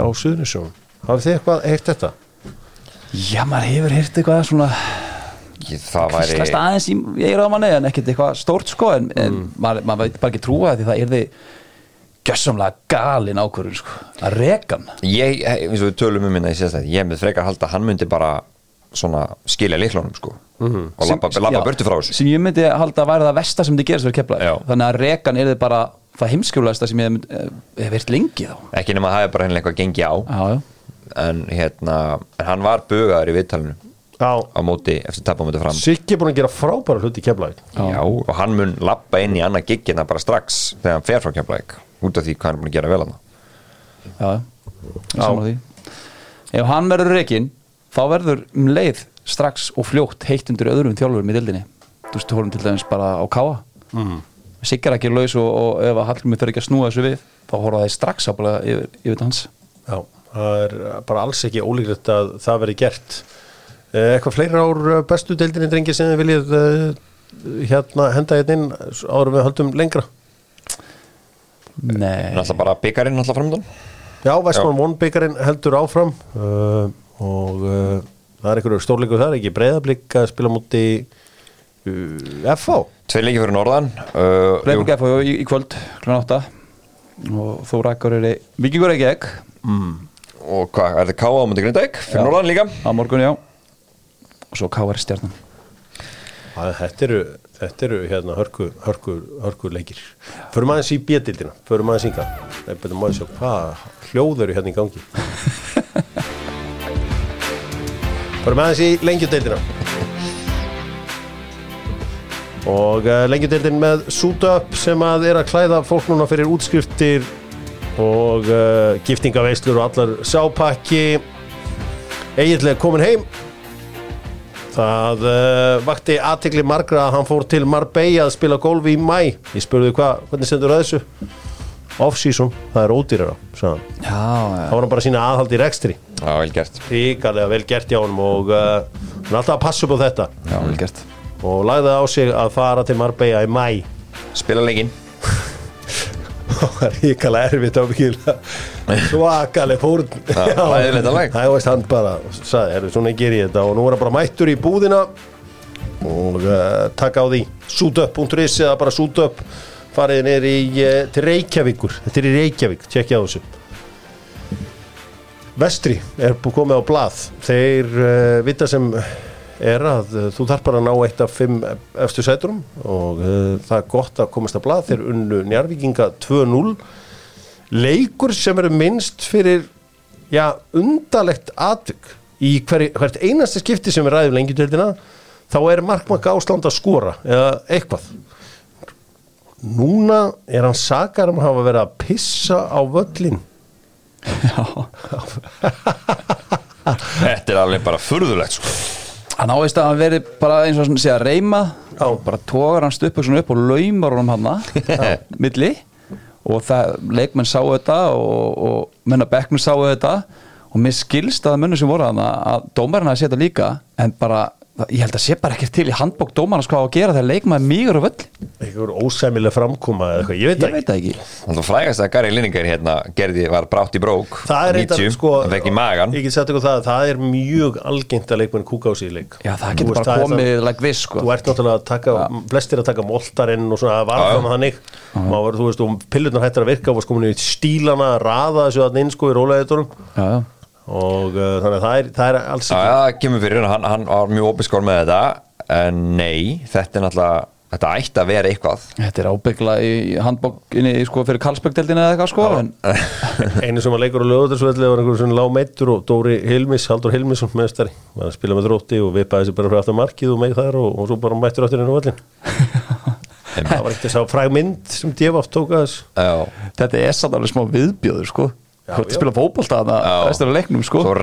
á Suðunisjón hafið þið eitthvað heilt þetta? Já, maður hefur heyrt eitthvað svona væri Slast aðeins í, ég er á manni en ekkert eitthvað stórt sko en, en maður, maður veit bara ekki trúa því það er því gjössamlega galin ákvörðun sko að rekan Ég, eins og við tölum um minna í síðast ég með frekar halda að hann myndi bara svona skilja líklónum sko og lappa, lappa Já, burtu frá þessu. sem ég myndi halda að væri það versta sem þið gerist fyrir kepla Já. þannig að rekan er þið bara það heimskjulegasta sem ég hef- eh, hef verið lengi þá. Ekki nema að það er bara hennilega eitthvað gengi á. Já, já. en hérna, en hann var bugaður í viðtalinu Já, á móti, eftir tappa móti fram. Siggi er búin að gera frábæra hluti í keflæk Já, og hann mun lappa inn í annað giggina bara strax þegar hann fer frá Keflæk út af því hvað hann er búin að gera vel hann já, já. sammála því. ef hann verður rekin þá verður um leið strax og fljótt heitt undir öðrum þjálfurum í dildinni þú veist, hórum til dæmis bara á káa mm. Siggar ekki laus og, og ef að Hallgrimur fer ekki að snúa þessu við þá horfa þeir strax að bara yfir, yfir hans. Já, það er bara alls ekki ólíklegt að það veri gert. Eh, Eitthvað fleiri ár eh, bestu deildinni drengi sem þið viljið uh, hérna henda hérna inn en við höldum lengra Nei, alltaf bara byggarinn alltaf framöndan Já, Vestmann One byggarinn heldur áfram uh, og uh, það er einhverju stórleikur þar, ekki breyðablík að spila múti uh, FH Tvei leiki fyrir norðan uh, Breiðblik FH í, í kvöld kl. 8 og þú rækkur er Vikingur ekki ekki og hvað, er það K.A. á múti Grindavík? Fyrir Já. norðan líka? Á morgun já. Og svo KR stjarnan. Það, þetta eru, þetta eru hérna hörku, hörku, hörku leikir. Förum aðeins í bjöldildina, förum aðeins ynga Nei, betur maður sjá, hvað hljóð eru hérna í gangi. Förum aðeins í lengjudeildina. Og uh, lengjudeildin með Sutup sem að er að klæða fólk núna fyrir útskriftir og uh, giftingaveislur og allar sápakki. Eiginlega komin heim Það uh, vakti aðtekli margra að hann fór til Marbella að spila golfi í mæ. Ég spurði hvað, hvernig sendur það þessu? Off-season, það er ódýrara, sagði hann. já, já. Það var hann bara sína aðhald í rekstri. Já, vel gert Ríkarlega vel gert hjá honum og uh, hann er alltaf að passa upp á þetta. já vel gert Og lagði á sig að fara til Marbella í mæ. spila leikinn það var ríkala erfitt á mikil svakaleg fórn. Það veist hann bara sagði, er svona ger ég þetta. Og nú er hann bara mættur í búðina og uh, taka á því. Sutup.is eða bara sutup farið neyri uh, til Reykjavíkur. Þetta er í Reykjavík, tjekkja á þessu. Vestri er komið á blað. Þeir uh, vita sem er að uh, þú þarf bara að ná eitt af fimm efstu sæturum og uh, það er gott að komast að blað. Þeir unnu Njarvíkinga 2-0 leikur sem eru minnst fyrir já, undalegt atvik í hver, hvert einasta skipti sem við ræðum lengjutildina þá er markmakka ásland að skora eða eitthvað. Núna er hann sakar um að hafa verið að pissa á völlin Þetta er alveg bara furðulegt sko. Hann ávist að hann veri bara eins og sé að reyma Já. bara tógar hann stuppur upp og laumar honum hann milli. Og það, leikmenn sáu þetta og, og menna bekknum sáu þetta. Og mér skilst að munum sem voru hann að dómarinn að setja líka en bara, ég held að sé bara ekkert til í handbók dómarinn sko að gera þegar leikmenn mýgur á völl, einhver ósæmileg framkoma eða eitthvað, ég veit ég það veit það ekki. að frægast að Gary Lineker hérna gerði, var brátt í brók það er 90, eitthvað sko það, það er mjög algengt að leikmenn kúka á sig í leik. Já, það getur bara það komið like this sko. Þú ert náttúrulega að taka, flestir að taka moltarinn og svona að varða með þannig. Maður, þú veist, og pillurnar hættir að virka og sko í stílana að raða þessu að inn sko í já og uh, þannig að það er, það er alls ekki já, það kemur fyrir, hann, hann var mjög opiskór með þetta. En nei, þetta er náttúrulega þetta ætti að vera eitthvað. Þetta er ábyggla í handbókinni sko fyrir Karlsbergdeldina eða eitthvað sko en, einu sem að leikur á lögudarsvelli var einhver svona lágmeittur og Dóri Hilmis, Haldur Hilmisson meðstari, var að spila með þrótti og vipaði þessi bara frá aftur markið og með þar og, og svo bara mættur aftur inn á völlin það var ekkert þess að fræg mynd sem Djefaf tók að þess Já, Þetta er samt alveg smá viðbjóður sko Að spila fótbolta Já. þannig restur af leiknum sko. Og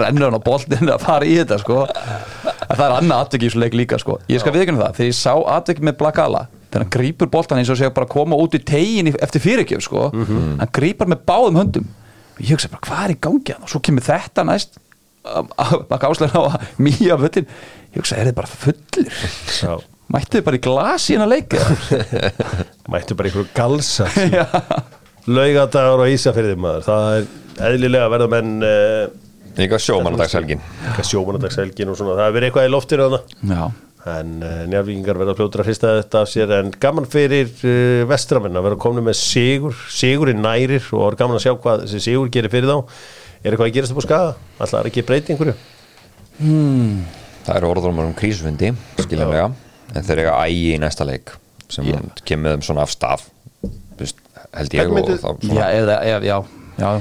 rennur hann á boltinn að fara í þetta sko. En það er annað atvik í þessu leik líka sko. Ég skal viðkynna það, þegar ég sá atvik með Blakala þegar hann grípur boltan eins og sé bara að koma út í tegin eftir fyrirgjöf sko. Mhm. hann grípar með báðum höndum. Og ég hugsa bara hvað er í gangi hann og svo kemur þetta næst. Að áslega á að mýja völlin ég hugsa, er þið bara fullir? Já. mættu þið bara í glasi en að leika mættu bara einhverju galsa laugadagur og ísafyrði maður. Það er eðlilega að verða menn uh, líka sjómanadagshelgin sjómanadagshelgin og svona, það er verið eitthvað í loftinu þarna. Já, en uh, njárvíkingar verða fljótur að hrista þetta af sér. En gaman fyrir uh, vestramenn að vera komni með sigur sigurinn nærir og er gaman að sjá hvað þessi sigur gerir fyrir þá. Er eitthvað að gerast upp á skaga? Alltaf er ekki breyti einhverju það eru orðrumar um krísufundi skiljanlega, en þeir eiga ægi í næsta leik sem Já. kemur með þeim svona af veist, held ég og þá já, eða, ef, já, já.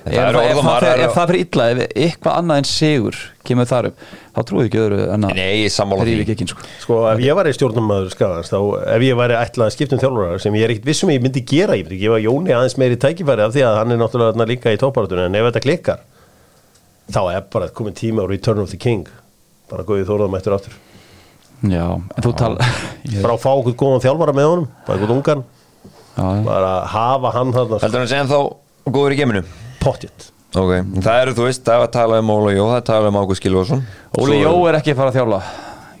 En Ef, það ef, orð og það fer, er- ef það fyrir illa, ef eitthvað annað en sigur kemur þar upp, þá trúið ekki öðru en að nei, ég sammála rífi því. ekki sko. sko ef ég var í stjórnumæður skagans þá ef ég væri ætlað að skipta um þjálfurar sem ég er ekkit vissum ég myndi gera, ég myndi gefa Jóni aðeins meiri tækifæri af því að hann er náttúrulega líka í topparatunni en ef þetta klikkar þá er bara komin tíma á Return of the King. Bara góðið þóraðum eftir áttur já, en þú tala ég, bara að fá okkur góðan þjálfara með honum bara okkur ungan, já, bara að hafa hann þarna heldur hann sem þá góður í geminu pottjett ok, það eru þú veist, það er að tala um Óla Jó það er að tala um Ágúst Gilvason Óli Jó er ekki að fara að þjála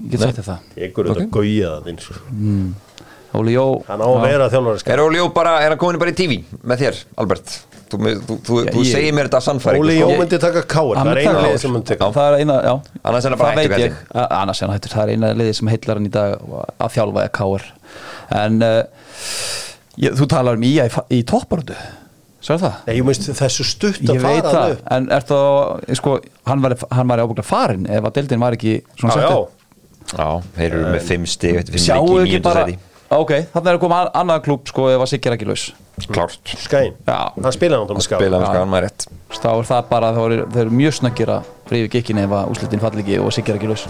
ég get sagt þér það. Einhver okay. þetta gauja það eins og Óli Jó hann á að vera þjálfara skagans er Óli Jó bara, er hann komin bara í TV með þér, Albert? Þú, þú, þú, Já, þú ég- segir mér þetta sannfæring Óli sko. Jó Ég- myndi taka káir, Hann það er eina Káir. sem myndi taka það er eina, já. Annars er hann bara hættur, ég, A- annars er hann hættur, það er eina liðið sem heillar hann í dag að þjálfa eða káir en uh, ég, þú talar um ía í, í topparöndu Sérðu það? Nei, ég myndi þessu stutt að fara það, upp en er það sko, hann var, hann var ábúinlega farin ef að deildin var ekki svona settur. já, já, þeir eru með fimm stig eftir fimm Sjáu leiki í ekki bara. Ok, þannig er að koma an- annað klúb sko ef að Siggi er ekki laus klárt, skæn Já. Hann spilaði náttúrulega með ská spilaði með Já. skagan maður rétt þá er það bara, þá eru, þeir eru mjög snöggir að frífi gikkin ef að úslitin falli ekki og Siggi er ekki laus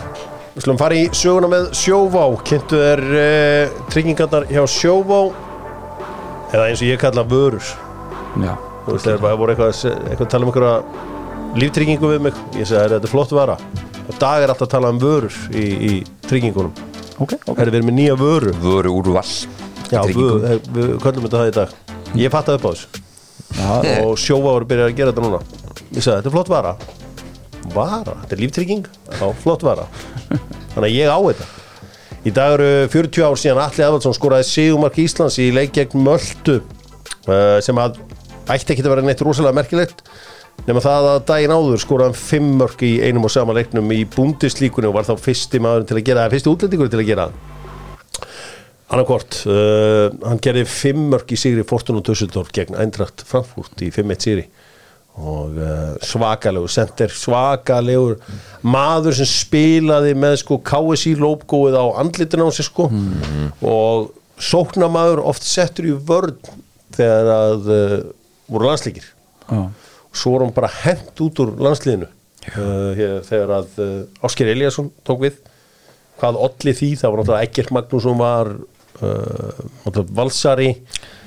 Við slum fara í söguna með Sjóvá Kynntu er uh, tryggingarnar hjá Sjóvá eða eins og ég kalla vörur. Já, Þú veist, þegar bara voru eitthvað, að se- eitthvað að tala um einhverja líftryggingu við mig ég segi, þetta er flott vara. Og dag er alltaf að tala um vörur í, í tryggingunum. Ok, ok. Það er verið með nýja vöru. Vöru úrval Já, við, Tryggingum. við köllum þetta það í dag. Ég fattaði upp á þessu. Já, og Sjóvá eru byrjað að gera þetta núna. Ég sagði, þetta er flott vara. Vara? Þetta er líftrygging? Já, flott vara. Þannig að ég á þetta Í dag eru 40 ár síðan Atli Evaldsson skoraði Sigumark Íslands í leik gegn Möldu uh, sem að ætti ekki að vera neitt rosalega merkilegt nema það að daginn áður skoraði hann 5 mörg í einum og sama leiknum í búndislíkunni og var þá fyrsti maður til að gera það, fyrsti útlendingur til að gera. Það annarkvort uh, hann gerði 5 mörg í sigri Fortun og Dusseldorf gegn Eindracht Frankfurt í 5-1 sigri og uh, svakalegur sender svakalegur maður sem spilaði með sko KSI lópgóið á andlitin á sig sko. Og sóknamaður oft settur í vörn þegar að uh, voru landslíkir Já. svo voru hann bara hent út úr landsliðinu. Uh, hér, þegar að uh, Ásker Eliasson tók við. Hvað olli því, það var náttúrulega Egert Magnússon var uh, náttúrulega valsari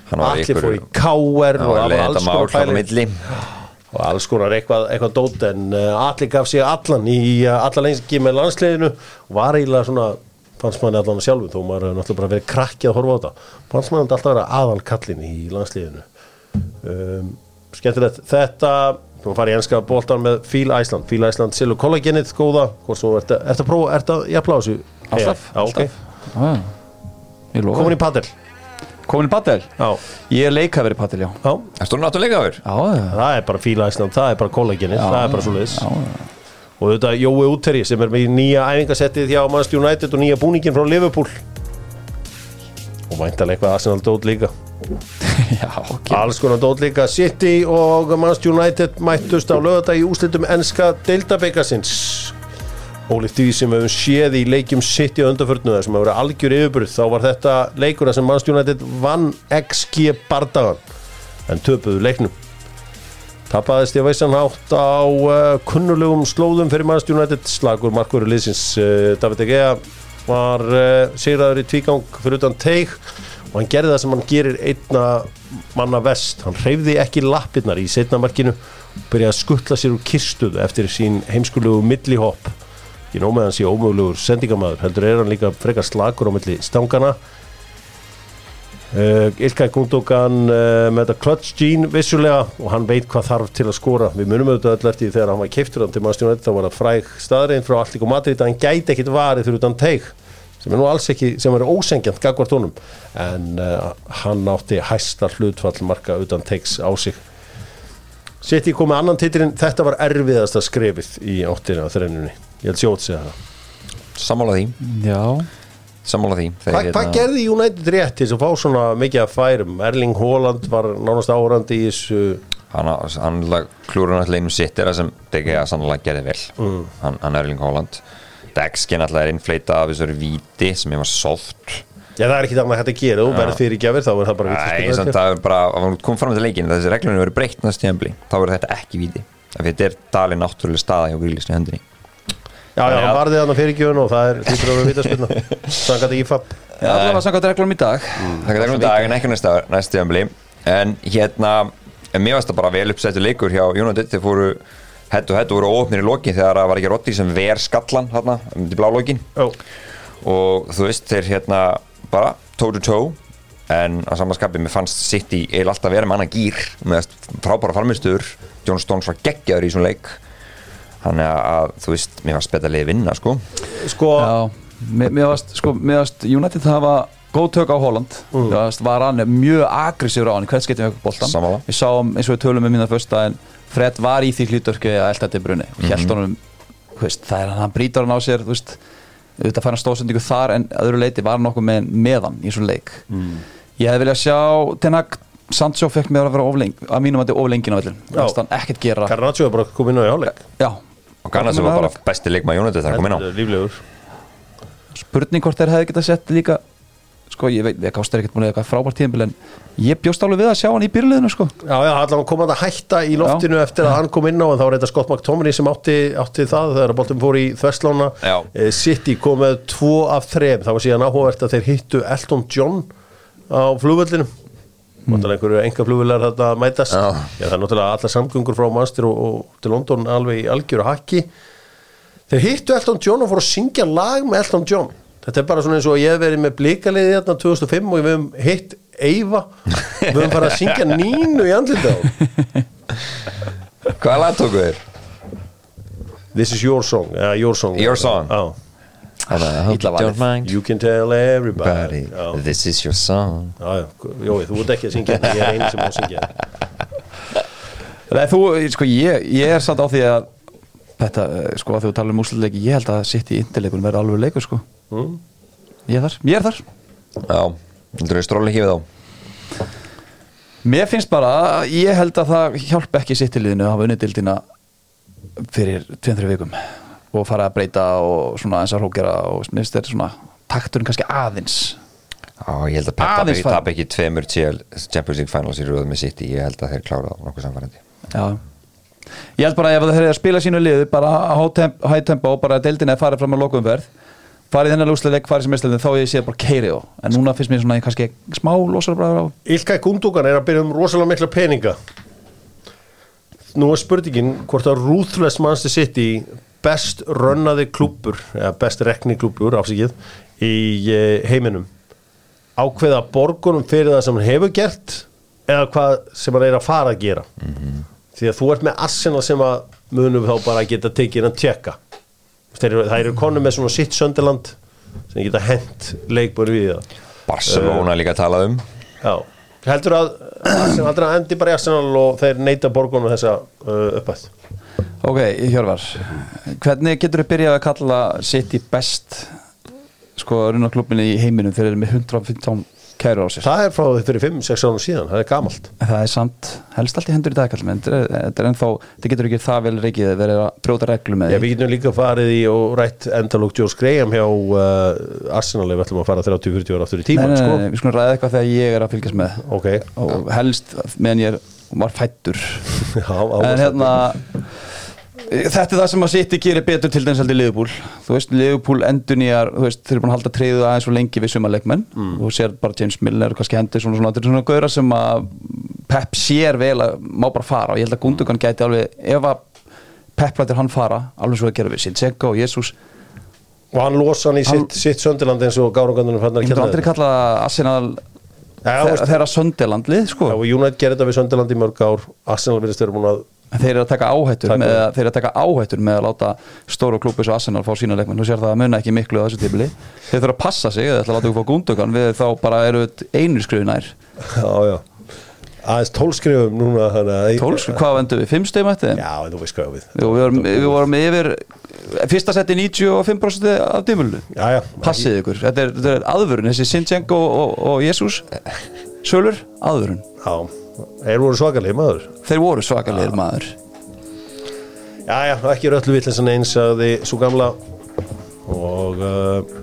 Hann var allir fór í KR Það og alls konar pæling milli og alls konar eitthvað, eitthvað dót en uh, allir gaf sig allan í uh, alla lengi með landsliðinu. Og var eiginlega svona fannst manni allan sjálfu þó maður hefur náttúrulega bara verið krakki að horfa á þetta. Fannst manni alltaf vera aðal kallin í landsliðinu. Um, skemmtilegt þetta. Þú fara í enska bóltan með Fíl Æsland Fíl Æsland Silu kollagenið góða. Hvort svo ert að, að prófa, ert að á þessu Alltaf, alltaf. Ég komin í padel Komin í padel? já, Ég er leikafur í padel, já. Já, Það stóð náttúrulega leikaður Já, já, það er bara Fíl Æsland það er bara kollagenið, Já, það er bara svo leiðis og þetta Jói Úteri sem er með nýja æfingasettið hjá Manchester United og nýja búningin frá Liverpool. Og væntalega eitthvað Arsenal dót líka. Já ok. Alls konar dót líka. City og Manchester United mættust á lögata í úslitum enska deildabekasins ólíkt því sem við höfum séð í leikjum City á undanförnu þar sem hefur verið algjör yfirbruð þá var þetta leikur þar sem United vann XG bardagan en töpuðu leiknum. Tapaðist ég veisan hátt á uh, kunnulegum slóðum fyrir United. Slagur markvöru liðsins uh, David De Gea var uh, sigraður í tvígang fyrir utan teig og hann gerði það sem hann gerir einna manna vest hann hreyfði ekki lappirnar í setna markinu og byrjaði að skuttla sér úr kirstuð eftir sín heimskulegu millihopp ég nóg með hann sé ómögulegur sendingamæður heldur er hann líka frekar slagur á milli stangana Uh, Ilkay Gundogan uh, með þetta clutch gene vissulega og hann veit hvað þarf til að skora. Við munum auðvitað öll eftir þegar hann var keiftur til Manchester United þá var það fræg staðrein frá Allík og Madrid að hann gæti ekkit varið fyrir utan teig sem er nú alls ekki, sem er ósengjant gagvart honum. En uh, hann átti hæsta hlutfall marka utan teigs á sig. Sitt í komið annan titilinn. Þetta var erfiðasta skrefið í áttina á þrennunni, ég held sjót segja það Sammála því. Já. Sammála því. Þeir, Hva, hérna- Hvað gerði United rétt til að fá svona mikið að færum? Erling Haaland var nánast áhörandi í þessu hann, hann klúrun alltaf einum sitt er það sem DG að sannlega gerði vel. Mm. hann, hann er Erling Haaland. Dexkin alltaf er innfleita af þessari víti sem er var soft Já, það er ekki það maður hægt að gera, þú verður fyrir gjafir þá er það bara Æ, vitlaust samt, að það er bara, að hann kom fram til leikin þessi reglunum verið breytt næst tíðanbli þá verður þetta ekki víti. Af því þetta er dalið náttúrulega staða hjá grílisni hendinni Já, já, hann varði þannig fyrir gjafin og það er hlýtur að vera vitaspilna Sangat ekki fab Já, það var samkvæmt reglum í dag. Það er reglum dag en ekki næst, næst tíðanbli en hérna en mér varst það bara vel uppsettu leikur hjá United. Þeir fóru hett og voru óöfnir í lokin þegar það var ekki Rodri sem ver skallan hérna, um til blá lokin Já, og þú veist þeir hérna bara toe to toe. En á samanskapi mér fannst City eiginlega alltaf vera með annan gýr með frábæra farmistuður John Stones var geggjaður í svona leik þannig að þú veist mér fannst betra liði vinna sko. Sko, Já, mér mér varst, sko, mér varst United hafa góð tök á Holland. Mm. Mér varst var hann mjög aggressífur á hann í hvert með boltan Sammála. Við sáum eins og við tölum um minna fyrst að Fred var í því hlutörki að elda þetta brunni. Og hélt honum, þú veist, það er hann hann brýtur hann á sér, þú veist auðvitað fær hann stóðsendingu þar en að öðru leiti var hann nokkuð með, með hann í svona leik. Ég hefði viljað sjá Tenag Sancho fekk mig að vera ofleng, að mínum að þetta er oflengin á vellin Já. hann ekkert gera. Garnaccio er bara komið inn á í hálfleik. Já, og Garnars var bara besti leikma United þegar hann kom inn á er Líflegur. Spurning hvort þeir hefði getað sett líka sko ég veit, ég kostar ekkert múlið eitthvað frábært tíðanbíl en ég bjóst alveg við að sjá hann í byrjuleginu sko. Já, já, allavega kom hann að hætta í loftinu eftir að hann kom inn á en þá var þetta Scott McTominay sem átti, átti það þegar boltum fór í þverslána Já. Eh, City kom með tvo af þrem. Það var síðan áhugavert að þeir hittu Elton John á flugvöllinu mm. náttúrulega einhverju enga flugvöldar þetta mætast Já. Já, það er náttúrulega allar samgöngur frá Manchester og, og til London alveg í algjöru hakki þeir hittu Elton John og fóru að syngja lag með Elton John þetta er bara svona eins og ég hef verið með blíkaliði hérna 2005 og við hefum hitt Eyva við höfum bara að syngja nínu í andlita á Hvaða lag tóku þeir? This is your song, ja, your song Your song. Já, I hope Illa you don't mind? You can tell everybody. Já, This is your song. Já, Jói, þú ert ekki að syngja þetta, ég er eini sem á að syngja. Nei, þú, sko, ég, ég er samt á því að þetta, eh, sko, að þú talar um úsluleiki ég held að sitt í indileikun verði alveg leikur, sko. Mm. Ég er þar, ég er þar. Já, þú er stróli hífið á Mér finnst bara, ég held að það hjálpa ekki sitt í liðinu að hafa unnið dildina fyrir 2-3 vikum og fara að breyta og svona eins að hrókera og finnst þetta svona takturinn kannski aðeins. Já, ég held að Pep Aðeins tapi- fara. tapa ekki tveimur Champions League Finals í röðu með City Ég held að þeir klára það nokkuð samfærandi Já. Ég held bara ef það er að spila sínu liðu bara á high temp- high tempo og bara að deildina er farið fram á lokumverð farið þennan lúsleik, farið sem meðslegin þá ég sé bara keiri á. En núna finnst mér svona kannski smá losar bara á. Ilkay Gundogan er að byrja um rosalega mikla peninga Nú er spurningin hvort að Ruthless Manchester City best rönnaði klúpur eða best rekni klúpur afsíkið í eh, heiminum. Ákveða borgunum fyrir það sem hann hefur gert eða hvað sem hann er að fara að gera. Því að þú ert með Arsenal sem að munum þá bara geta tekið hann tjekka. Það eru konum með svona sitt söndiland sem geta hent leikbúin við það. Barcelona líka talað um. Já, heldur að sem heldur að endi bara í Arsenal og þeir neyta borgunum þessa uh, uppætt Ok, Hjörvar hvernig getur þið byrjað að kalla City best sko runarklubinni í heiminum þeir eru með 115 kæru á sér. Það er frá því fyrir 5-6 árum síðan, það er gamalt. Það er samt, helst allt í hendur í dag kallum, en þetta er- ennþá, þetta getur ekki það vel reikið að vera að brjóta reglu með Já, því. við getum líka farið í og rætt endalók Joe Graham hjá uh, Arsenal ef við ætlum að fara 30-40 ára aftur í tíman nei, nei, sko. nei, við skulum ræða eitthvað þegar ég er að fylgjast með. Ok, og helst meðan ég er, var fættur já, á, en hérna þetta er það sem að City gerir betur til dæmis heldur Liverpool. Þú veist, Liverpool endur nýjar þú veist, þeir eru búin að halda treyðu aðeins og lengi við sumarleikmenn mm. og sér bara James Milner kannski hendur svona svona, þetta er svona gauðra sem að Pep sér vel að má bara fara og ég held að Gundogan gæti alveg ef að Pep lætir hann fara alveg svo að gera við Sinchenko og Jesus. Og hann losa hann í Hann- sitt, sitt söndiland eins og gárungandunum fann að ég myndi aldrei kalla Arsenal Já, þeirra, söndelandlið sko. Já, United gerir þetta við söndiland í mörg ár. Arsenal virðist vera búin að þeir eru að taka áhættur með, þeir eru að taka áhættur með að láta stóra klúpi svo Arsenal fá sína leikmenn. Þú sér það að muna ekki miklu á þessu tíbili þeir þurfa að passa sig, þeir ætla að láta okkur fá gúndökan við þá bara eru einu skrifu nær. Já, já. Aðeins tólskrifum núna 12, hvað vendur við, 5 stegum eftir þeim? Já, þú veist hvað við Jú, við, vorum, við vorum yfir fyrsta seti 95% af já passið ykkur, þetta er, þetta er aðvörun þessi Sinchenko og, og, og Jesus Sölur, aðvörun. Já, þeir voru svakalegi maður. Þeir voru svakalegir maður. Já, já, ekki er öllu villinsan eins að þið svo gamla. Og uh,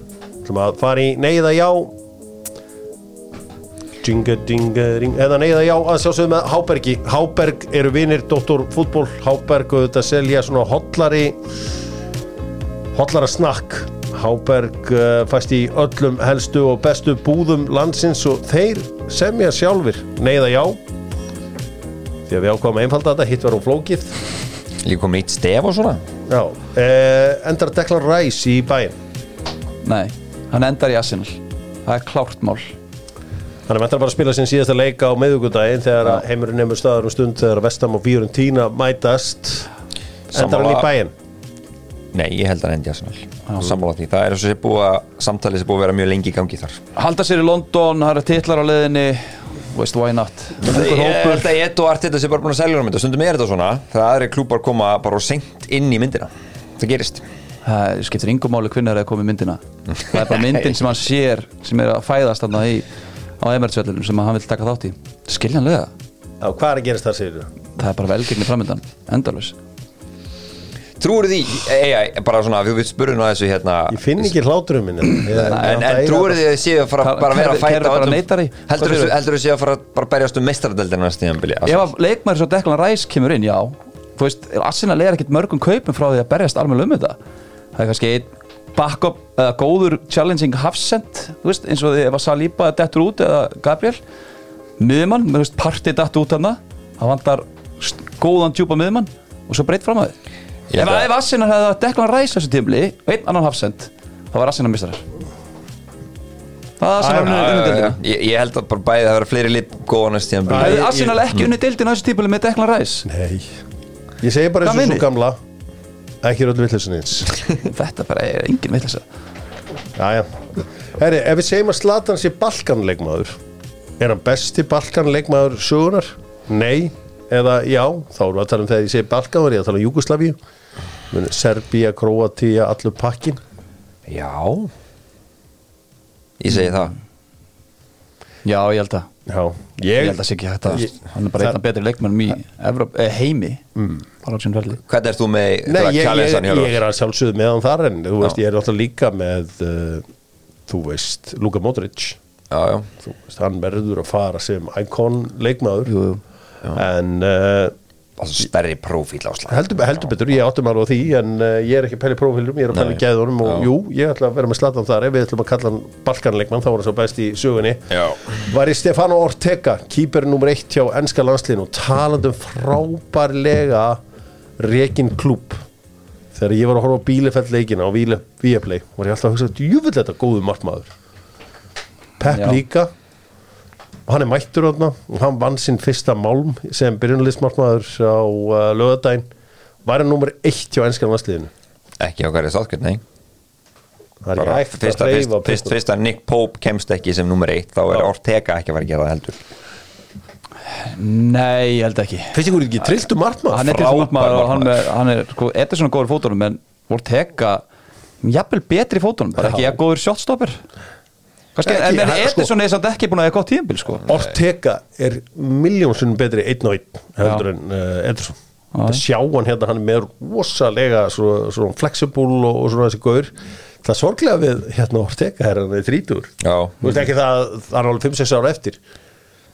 að fara í neyða já Jinga dinga ring eða neyða já að sjálfsögðu með Hábergi. Háberg eru vinir Dóttor fútból Háberg þetta selja svona hotlari hotlara snakk Háberg uh, fæst í öllum helstu og bestu búðum landsins og þeir semja sjálfur neyða já því að við ákváðum að einfalda þetta hitt var á flókið. Líka komið nýtt stef og svona? Já, eh, endar Declan Rice í bæinn nei, hann endar í Arsenal. Það er klárt mál. Þannig að ætlar bara að spila sin síðasta leika á meðugudaginn þegar að heimurinn nefnur staðar um stund þegar Vestam og Fiorentina mætast. Endar hann í bæinn Nei, ég held að hann endi Arsenal. Sammála því, það er búið að samtalið sé búið að vera mjög lengi í gangi þar. Halda sér í London, það eru titlar á leiðinni veist, why not? Ég held að Edo Arteta sé bara búin að selja um þetta Stundum er þetta svona, þegar aðri klúpar koma bara og seint inn í myndina. Það gerist. Það skiptir yngum máli hvernig það er komið myndina. Það er bara myndin sem hann sér sem er að fæðast þarna í á Emirates-vellunum sem hann vil taka þátt í. Skiljanlega, Já, hvað er að gerast þar segir þú? það er bara velgengni framöndan endalus Trúur því, ei, ei, bara svona, við spurðum á þessu hérna Ég finn ekki hláturum minn En, en trúur því að þið séu að fara bara að vera að fæta á bara öllum-? Heldur þú heldur þú séu að fara að bara berjast um meistaradeldina næst tíðanbili ef að leikmæri svo Declan Rice kemur inn, já. Þú veist, Arsenal er ekkit mörgum kaupum frá því að berjast alveg um þetta. Það er kannski einn backup eða góður challenging hafsend þú veist, eins og því ef að Saliba dettur út eða Gabriel. Miðjumann, þú veist, partið dettur út miðjumann og svo breytt fram að þið ef, að- ef Arsenal hefði að Declan Rice á þessu tímli og einn annan hafsend, þá var Arsenal mistarar það er Arsenal Já, unnið deildina? ég, ég held að bara bæði það vera fleiri lip góða næst tíðanbili hefði Arsenal ekki unnið deildina á þessu tímli með Declan Rice? Nei. Ég segi bara eins og svo gamla ekki öllu villinsan eins. Þetta bara er engin veitlisa Jæja, herri, ef við segjum að Slatan sé Balkanleikmaður er hann besti Balkanleikmaður sögunar? Nei, eða já þá erum við að tala um þegar ég segi Balkan var ég að tala um Júgoslavíu Muni Serbía, Króatíja, allur pakkin Já. Ég segi það. Já, ég held að. Já, Ég ég, held að sé ekki hægt að Ég- Hann er bara það- einn af betri leikmennum í Evróp, eh, heimi. Bara á sín ferli. Hvernig ert þú með Nei, ég, ég, er að sjálfsögðu með hann þar en þú veist, ég er alltaf líka með uh, þú veist, Luka Modric. Já, já. Veist, hann verður að fara sem íkon leikmaður. Jú, jú. en uh, stærri prófíl á slag heldur, heldur betur, ég áttum alveg á því en uh, ég er ekki að í prófílum, ég er að Nei. gæðunum og Já. jú, ég ætla að vera með slatan þar ef við ætlum að kalla hann Balkanleikmann, þá var hann svo best í sögunni Já var í Stefano Ortega kýper nummer eitt hjá ennska landslíðin og talandum frábærlega rekin klúb þegar ég var að horfa á Bílefell leikina á Víaplay var ég alltaf að hugsa djúvill þetta góðu markmaður Pep Já. líka og hann er mættur og hann vann sinn fyrsta málm sem byrjunarlistmarkmaður á uh, lögadaginn var hann nummer eitt hjá ennska landslíðinu Ekki á hverju sátkjöld, nei. Er Bara hægt fyrst fyrst, fyrst, fyrst að Nick Pope kemst ekki sem nummer eitt þá er Já. Ortega ekki að fara að gera það heldur. Nei, ég held ekki. Finnst ykkur ekki trilltu markmaður? Hann er þess markmaður og hann, er- hann er sko, Ederson er góður í fótunum en Ortega jafnvel betri í fótunum bara ekki að góður shotstopper Kannski, Ekki, en, hann- sko- er samt ekki búin að hafa gott tíðanbíl sko. Ortega er miljónsunum betri einn og einn heldur en uh, Ederson Já. það sjá hann hérna, hann er með rosalega svo, svo flexible og, og svona þessi gaur. Það sorglega við hérna Ortega er hann þrítur Já. þú veist ekki það, það er alveg 5-6 ára eftir.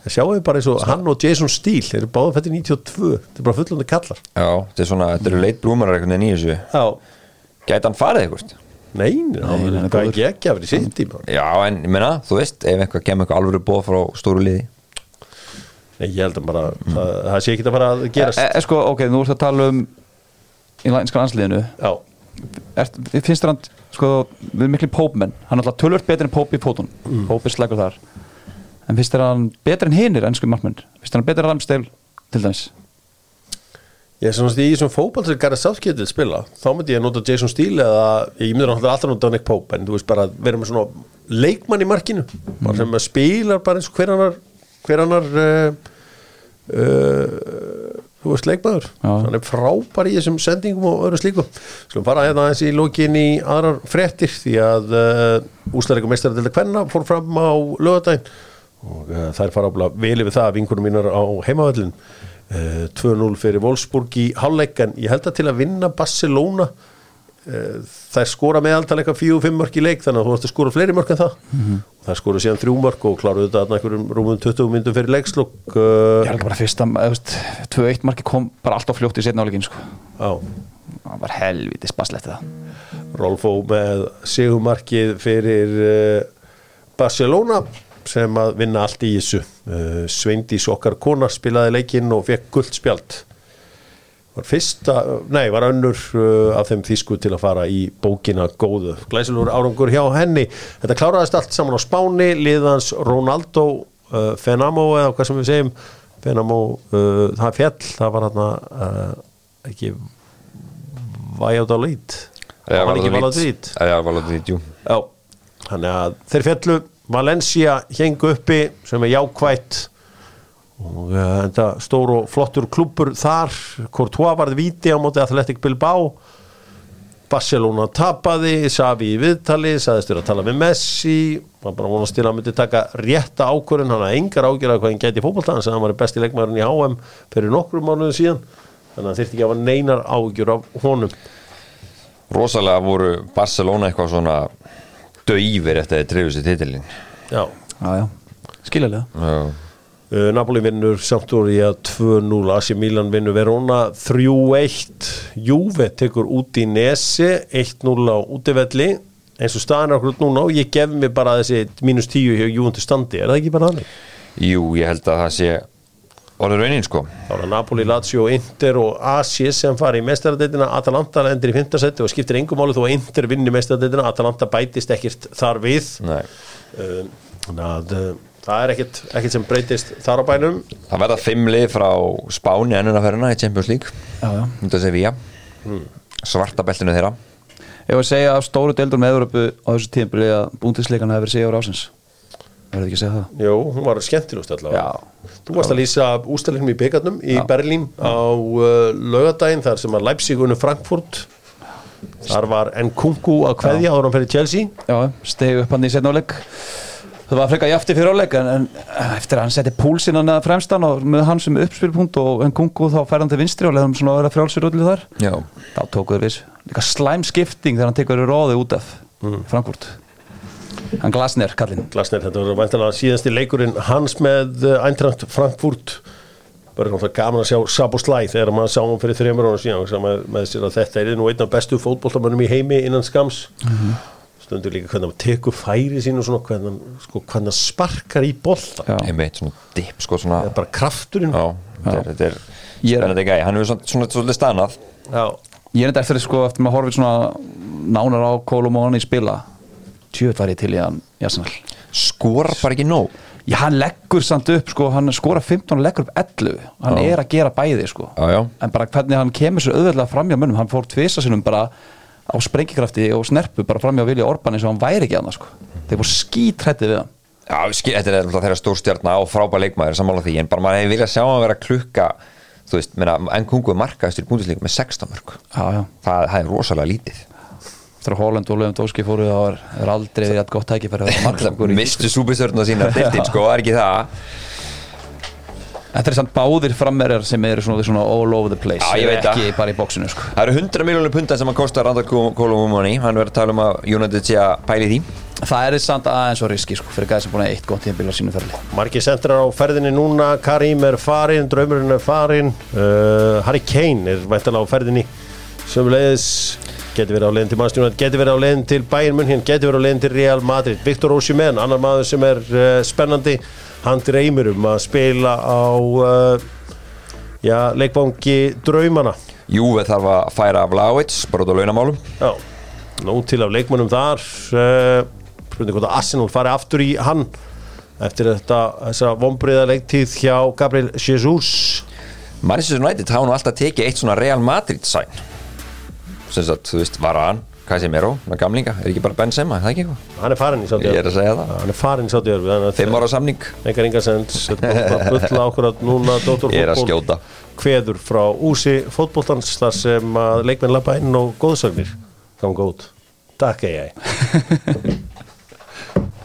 Það sjáum við bara eins og hann og Jason Steele þeir eru báða fættir 92 þetta er bara fullandi kallar. Já, þetta er svona, þetta eru leit blúmarar í þessu. Já, Gæti hann farið eitthvað? Nei, hann er ekki að vera í sitt tíma. Já, en ég meina, þú veist, ef einhver kemur eitthvað alvöru bóð frá stóru liði. Nei, ég held að bara, það, það sé ekki að fara að gerast. E, e, sko, ok, nú ertu að tala um í lænska landsliðinu. Já, finnst þér hann sko, við miklu pópmenn, hann er alltaf tölvört betri en póp í fótun, mm. póp er slegur þar. En finnst þér hann betri en hinir ennsku markmenn, finnst þér hann betri en Ramsdale til dæmis Ég er svona í þessum fótball sem Gareth Southgate vil spila þá myndi ég nota Jason Steele eða ég myndi náttúrulega alltaf nota Nick Pope en þú veist bara að vera með svona leikmann í markinu bara sem að spilar bara eins og hver annar hver annar uh, uh, þú veist hann er frábær í þessum sendingum og öðru slíku. Skulum fara hérna aðeins í lókin í aðrar fréttir því að uh, úslærikum meistari til að kvenna fór fram á lögadaginn og þær fara ábúinlega vel yfir það vinkunum mínar á heimavöllin 2-0 fyrir Wolfsburg í hálfleik en ég held að til að vinna Barcelona uh, þær skora meðaltal eitthvað 4-5 mörk í leik þannig að þú ætti að skora fleiri mörk en það. Og þær skora síðan 3 mörk og kláruðu þetta þarna einhverjum rúmum 20 myndum fyrir leikslokk ég uh, held bara fyrsta, eða, veist, 2-1 marki kom bara alltaf fljótt í setna áleikin sko. það var helviti spaslegt það Rolfó með sigumarkið fyrir Barcelona sem að vinna allt í þessu. Uh, Sveindís okkar kona spilaði leikinn og fekk gullt spjald. Var fyrsta, nei var önnur uh, af þeim þýsku til að fara í bókina góðu, glæsilur árangur hjá henni. Þetta kláraðist allt saman á Spáni liðans Ronaldo uh, Fenamo eða hvað sem við segjum. Fenamo, uh, það fjall það var hann uh, ekki Valladolid. Það var ekki Já, Valladolid, jú. Já, þannig að þeir fjallu Valencia hengu uppi sem er jákvætt. Og uh, þetta stór og flottur klúpur þar. Courtois varði víti á móti Athletic Bilbao. Barcelona tapaði Savi í viðtali, sagðist þér að tala með Messi. Var bara vonast til að hann myndi taka rétta ákvörðun, hann hafði engar ágjörða hvað hann gæti í fótbolta, hann hann var besti leikmæðurinn í HM fyrir nokkrum mánuðum síðan. Þannig að hann þyrfti ekki að hafa neinar ágjör af honum. Rosalega voru Barcelona eitthvað svona döýfir eftir að drefu sér titilin Já, já, já, skiljalega Já, Uh, Napoli vinnur Sampdoria 2-0 AC Milan vinnur Verona 3-1 Juve tekur út í Nesi 1-0 á útivelli. Eins og staðan er okkur út núna og ég gef mér bara þessi mínus 10 hjá Juventus standi er það ekki bara þannig? Jú, ég held að það sé orðið raunin sko Þá er það Napoli, Lazio, Inter og AC sem fari í mestaradeitina Atalanta endur í 5. seti og skiptir engum máli þó að Inter vinni mestaradeitina Atalanta bætist ekkert þar við Nei. þannig að uh, það er ekkert, ekkert sem breytist þar á bænum Það verða fimm lið frá Spáni ennuna ferina í Champions League já, já. Þetta sé við Hmm. Svarta beltinu þeirra Ég var að segja af stóru deildur með Európu á þessu tímpili að búndisleikan hefur verið sigur ásins Verður ekki að segja það? Jú, hún var skemmtilegust allavega. Já. Þú varst að lýsa ústæðleikum í byggarnum í Berlín á uh, laugadaginn þar sem að Leipzig unnu Frankfurt. Þar var Nkunku að kveðja áður hann fyrir Chelsea. Já, stegu upp hann í setna áleik Það var frekar jafti fyrir áleik en, en eftir að hann setti púlsinn hann að fremstan og með hann sem uppspilpunkt og en kungu þá fær hann til vinstri og leðum svona að vera frjálsir öllu þar. Já, þá tóku þeir viss líka slæm skipting þegar hann tekur í róði út af Mm. Frankfurt hann glasnir kallinn. Glasner, þetta var væntanlega síðasti leikurinn hans með uh, Eintracht Frankfurt. Bara náttúrulega gaman að sjá Sabo Slæ þegar maður sá hann fyrir þreymur ára síðan með, með sér að þetta er nú einn af bestu fótboltamönnum í heimi innan skams stundur líka hvernig hann tekur færi sín og svona hvernig hann, sko, hvernig hann sparkar í bolta. Já. einmitt, svona dip sko svona það er bara krafturinn. Já, þetta er, þetta er Ég er- spennandi gæi, hann hefur svona, svona, svona stannað. Já. ég er þetta eftir sko eftir maður horfið svona nánar á Kolumóni spila tjöð var ég til í hann í Arsenal. Skorar bara ekki nóg. Já, hann leggur samt upp, sko, hann skora 15 og leggur upp 11, hann Já. er að gera bæði, sko, Já, já. en bara hvernig hann kemur svo auðveldlega framjá mönnum, hann fór tvisa sinum bara á sprengikrafti og snerpu bara framjá Vilja Orban eins og hann væri ekki annað, sko, þeir voru skítrættið við hann. Já, skil, þetta er alltaf þeirra stór stjarnar og frábær leikmaður sammála því, en bara maður hefði viljað sjá hann vera klukka þú veist, menna, en kungu er markaðistur í búndisleikum með 16 mörg Já, já, það, það er rosalega lítið þegar Holland og Lewandowski fóru þá er, er aldrei verið gott tækifæri mistu súbistörnuna sína deildin, sko, það er ekki það? Þetta er samt báðir frammerjar sem eru svona, svona all over the place, Já, ekki það. bara í bóksinu, sko. það eru 100 miljónir punta sem að kosta Randa Kolumumani, hann verður að tala um að United sé að pæli því. Það er samt aðeins og riski, sko, fyrir gæði sem búin að eitt gott tímabil á sínu ferli. Margi sentrar á ferðinni núna. Karim er farin, draumurinn er farin uh, Harry Kane er væntalega á ferðinni. Sömulegis getur verið á leiðin til mannstjónat getur verið á leiðin til Bayern München getur verið á leiðin til Real Madrid. Viktor Osimhen, annar maður sem er uh, spennandi hann dreymir um að spila á uh, já, leikvangi draumana. Júve þarf að færa af Láits, bara út á launamálum. Já, nú til af leikmannum þar uh, spurning hvort að Arsenal fari aftur í hann eftir þetta, þessa vombriða leiktíð hjá Gabriel Jesus. Manchester United hafa nú alltaf tekið eitt svona Real Madrid sæn sem sagt, þú veist, Varan, Casemiro með gamlinga, er ekki bara Benzema, er það ekki eitthvað? Hann er farin í Saudi Ég er að segja það. hann er farin í Arabíu Fimm ára samning, engar engar sens þetta er bara að bulla okkur að núna Dóttor ég er að skjóta. kveður frá úsi fótboltans þar sem að leikmenn lappa inn og góðsagnir ganga út takk ég